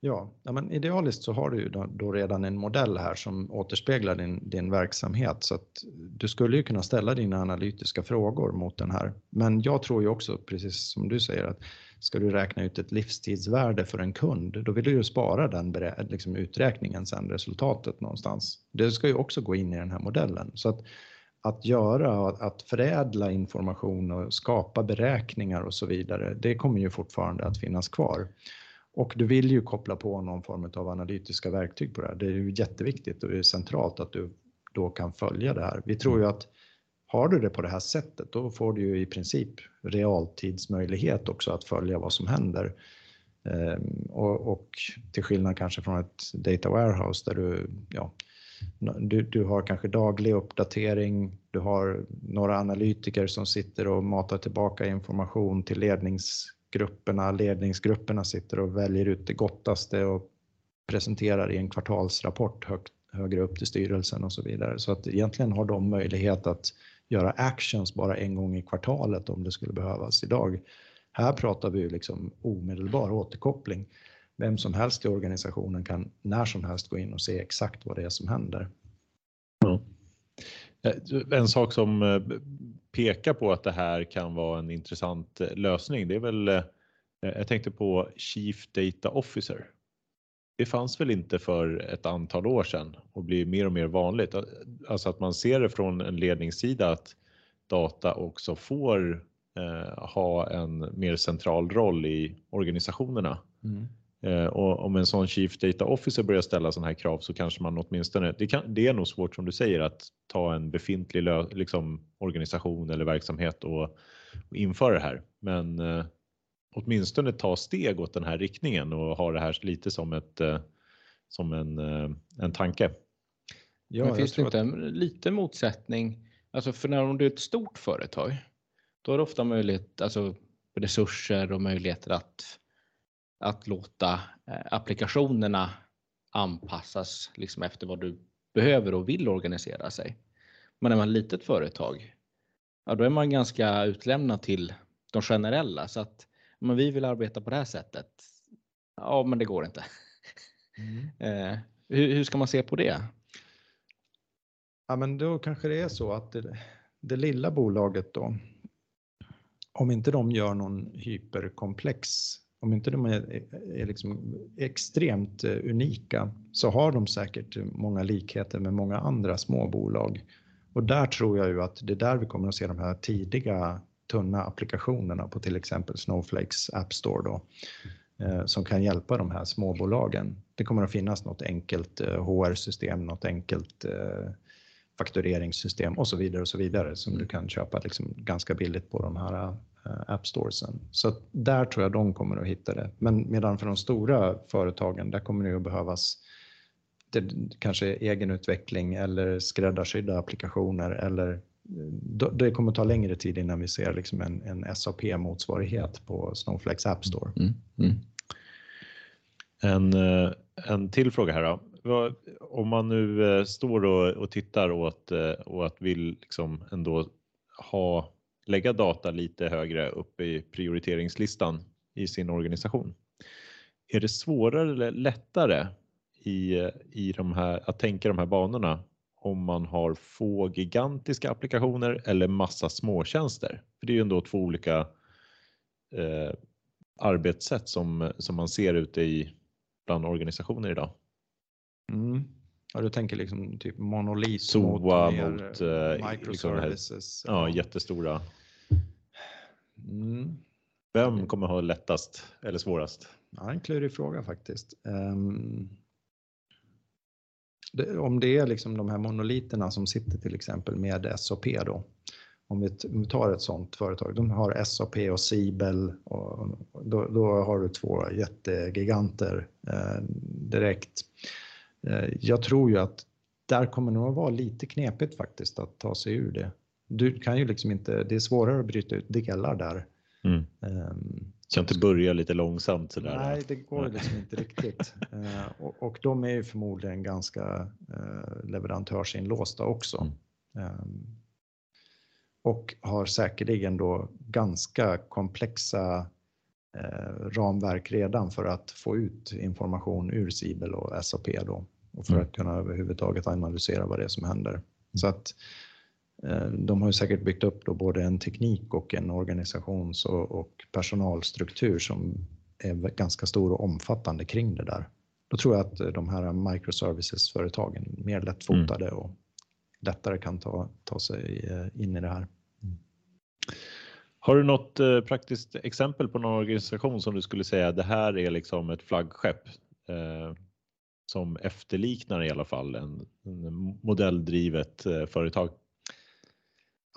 Ja, ja men idealiskt så har du ju då, då redan en modell här som återspeglar din, din verksamhet så att du skulle ju kunna ställa dina analytiska frågor mot den här. Men jag tror ju också, precis som du säger, att ska du räkna ut ett livstidsvärde för en kund, då vill du ju spara den liksom uträkningen sen, resultatet någonstans. Det ska ju också gå in i den här modellen. Så att, att göra, att förädla information och skapa beräkningar och så vidare, det kommer ju fortfarande att finnas kvar. Och du vill ju koppla på någon form av analytiska verktyg på det här. Det är ju jätteviktigt och det är centralt att du då kan följa det här. Vi tror ju att har du det på det här sättet, då får du ju i princip realtidsmöjlighet också att följa vad som händer. Ehm, och, och till skillnad kanske från ett data warehouse där du, ja, du, du har kanske daglig uppdatering, du har några analytiker som sitter och matar tillbaka information till grupperna, Ledningsgrupperna sitter och väljer ut det gottaste och presenterar i en kvartalsrapport högt, högre upp till styrelsen och så vidare. Så att egentligen har de möjlighet att göra actions bara en gång i kvartalet om det skulle behövas. Idag, här pratar vi ju liksom omedelbar återkoppling. Vem som helst i organisationen kan när som helst gå in och se exakt vad det är som händer. Mm. En sak som eh, pekar på att det här kan vara en intressant eh, lösning, det är väl, eh, eh, jag tänkte på Chief Data Officer. Det fanns väl inte för ett antal år sedan och blir mer och mer vanligt. Alltså att man ser det från en ledningssida att data också får eh, ha en mer central roll i organisationerna. Mm och om en sån Chief Data Officer börjar ställa sådana här krav så kanske man åtminstone, det, kan, det är nog svårt som du säger att ta en befintlig lö, liksom, organisation eller verksamhet och, och införa det här. Men eh, åtminstone ta steg åt den här riktningen och ha det här lite som, ett, eh, som en, eh, en tanke. Ja, Men finns det inte en liten motsättning? Alltså för när du är ett stort företag, då är det ofta möjlighet, alltså resurser och möjligheter att, att låta eh, applikationerna anpassas liksom efter vad du behöver och vill organisera sig. Men när man är ett litet företag, ja, då är man ganska utlämnad till de generella så att men vi vill arbeta på det här sättet. Ja, men det går inte. Eh, hur, hur ska man se på det? Ja, men då kanske det är så att det, det lilla bolaget då, om inte de gör någon hyperkomplex, om inte de är, är liksom extremt eh, unika, så har de säkert många likheter med många andra små bolag. Och där tror jag ju att det är där vi kommer att se de här tidiga tunna applikationerna på till exempel Snowflakes App Store då, eh, som kan hjälpa de här småbolagen. Det kommer att finnas något enkelt eh, HR-system, något enkelt eh, faktureringssystem och så vidare och så vidare som du kan köpa liksom ganska billigt på de här eh, Eh, app storesen. Så att där tror jag de kommer att hitta det. Men medan för de stora företagen, där kommer det att behövas det, kanske egenutveckling eller skräddarsydda applikationer eller då- det kommer att ta längre tid innan vi ser liksom en, en SAP-motsvarighet på Snowflakes App Store. Mm. Mm. En, eh, en till fråga här då. Om man nu eh, står och, och tittar åt och att vill liksom ändå ha lägga data lite högre upp i prioriteringslistan i sin organisation. Är det svårare eller lättare i, i de här, att tänka de här banorna om man har få gigantiska applikationer eller massa småtjänster? För det är ju ändå två olika eh, arbetssätt som, som man ser ute i bland organisationer idag. Mm. Ja, du tänker liksom typ monolit SOA mot, mot eh, microservices. Liksom här, ja, jättestora. Mm. Vem kommer ha lättast eller svårast? Ja, en klurig fråga faktiskt. Um, det, om det är liksom de här monoliterna som sitter till exempel med SAP då. Om vi, om vi tar ett sådant företag, de har SAP och Sibel och då, då har du två jättegiganter eh, direkt. Eh, jag tror ju att där kommer det nog vara lite knepigt faktiskt att ta sig ur det. Du kan ju liksom inte, det är svårare att bryta ut delar där. Mm. Um, kan inte börja lite långsamt sådär? Nej, det går liksom inte riktigt. Uh, och, och, de är ju förmodligen ganska uh, leverantörsinlåsta också. Mm. Um, och har säkerligen då ganska komplexa uh, ramverk redan för att få ut information ur Sibel och SAP då och för mm. att kunna överhuvudtaget analysera vad det är som händer. Så att Eh, de har ju säkert byggt upp då både en teknik och en organisations och personalstruktur som är ganska stor och omfattande kring det där. Då tror jag att de här microservices-företagen mer lättfotade mm. och lättare kan ta, ta sig eh, in i det här. Mm. Har du något eh, praktiskt exempel på någon organisation som du skulle säga det här är liksom ett flaggskepp eh, som efterliknar i alla fall en, en modelldrivet eh, företag?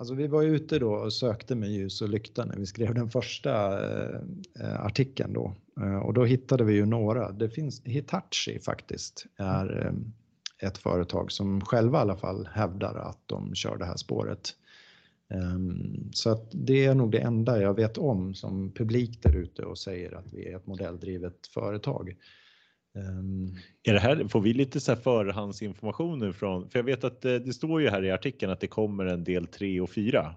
Alltså vi var ute då och sökte med ljus och lykta när vi skrev den första eh, eh, artikeln då eh, och då hittade vi ju några. Det finns Hitachi faktiskt är eh, ett företag som själva i alla fall hävdar att de kör det här spåret. Ehm, så att det är nog det enda jag vet om som publik där ute och säger att vi är ett modelldrivet företag. Um, är det här, får vi lite så här förhandsinformation nu från, för jag vet att det, eh, det står ju här i artikeln att det kommer en del 3 och 4.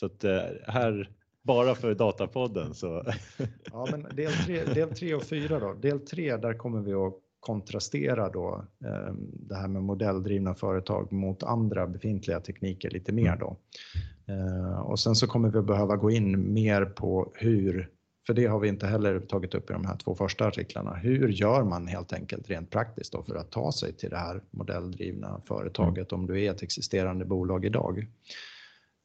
Så att eh, här, bara för Datapodden så. ja, men del 3, del 3 och 4 då. Del 3, där kommer vi att kontrastera då eh, det här med modelldrivna företag mot andra befintliga tekniker lite mer mm. då. Eh, och sen så kommer vi att behöva gå in mer på hur för det har vi inte heller tagit upp i de här två första artiklarna. Hur gör man helt enkelt rent praktiskt då för att ta sig till det här modelldrivna företaget om du är ett existerande bolag idag?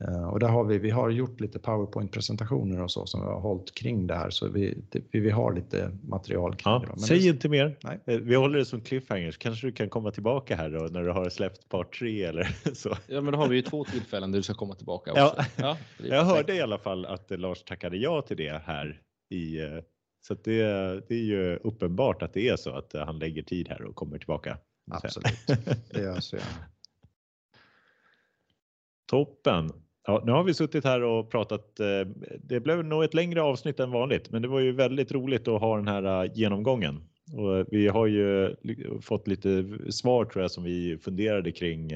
Eh, och där har vi, vi har gjort lite powerpoint-presentationer och så som vi har hållit kring det här så vi, vi har lite material kring ja, det. säg det, inte mer. Nej. Eh, vi håller det som cliffhangers. Kanske du kan komma tillbaka här då när du har släppt part tre eller så. Ja, men då har vi ju två tillfällen där du ska komma tillbaka. Också. Ja, ja jag hörde i alla fall att Lars tackade ja till det här i, eh, så det, det är ju uppenbart att det är så att han lägger tid här och kommer tillbaka. Absolut, det gör så gärna. Toppen. Ja, nu har vi suttit här och pratat. Eh, det blev nog ett längre avsnitt än vanligt, men det var ju väldigt roligt att ha den här eh, genomgången. Och vi har ju fått lite svar tror jag som vi funderade kring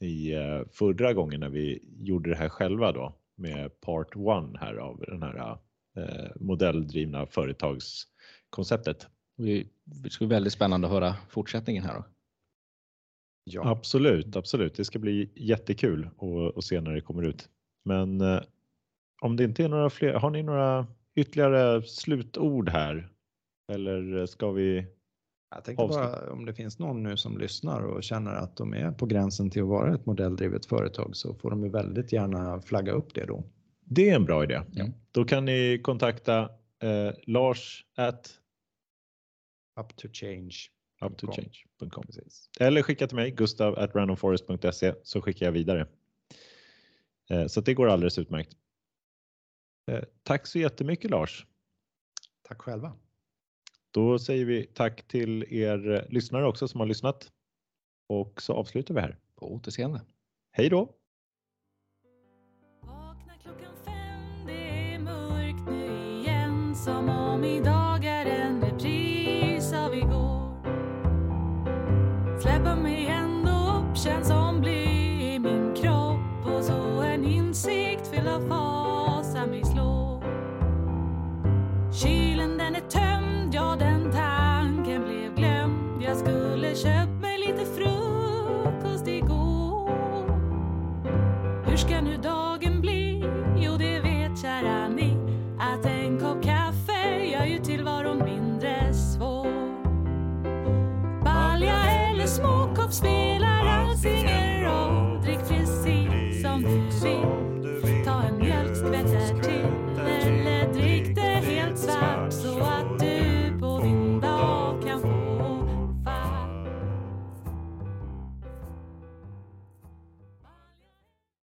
i förra gången när vi gjorde det här själva då med part one här av den här Eh, modelldrivna företagskonceptet. Det ska bli väldigt spännande att höra fortsättningen här. Då. Ja. Absolut, absolut. Det ska bli jättekul att se när det kommer ut. Men eh, om det inte är några fler, har ni några ytterligare slutord här? Eller ska vi? Jag tänkte bara om det finns någon nu som lyssnar och känner att de är på gränsen till att vara ett modelldrivet företag så får de ju väldigt gärna flagga upp det då. Det är en bra idé. Ja. Då kan ni kontakta eh, Lars at uptochange. Uptochange.com. Eller skicka till mig, gustav at randomforest.se så skickar jag vidare. Eh, så det går alldeles utmärkt. Eh, tack så jättemycket Lars. Tack själva. Då säger vi tack till er lyssnare också som har lyssnat. Och så avslutar vi här. På återseende. Hej då! Som om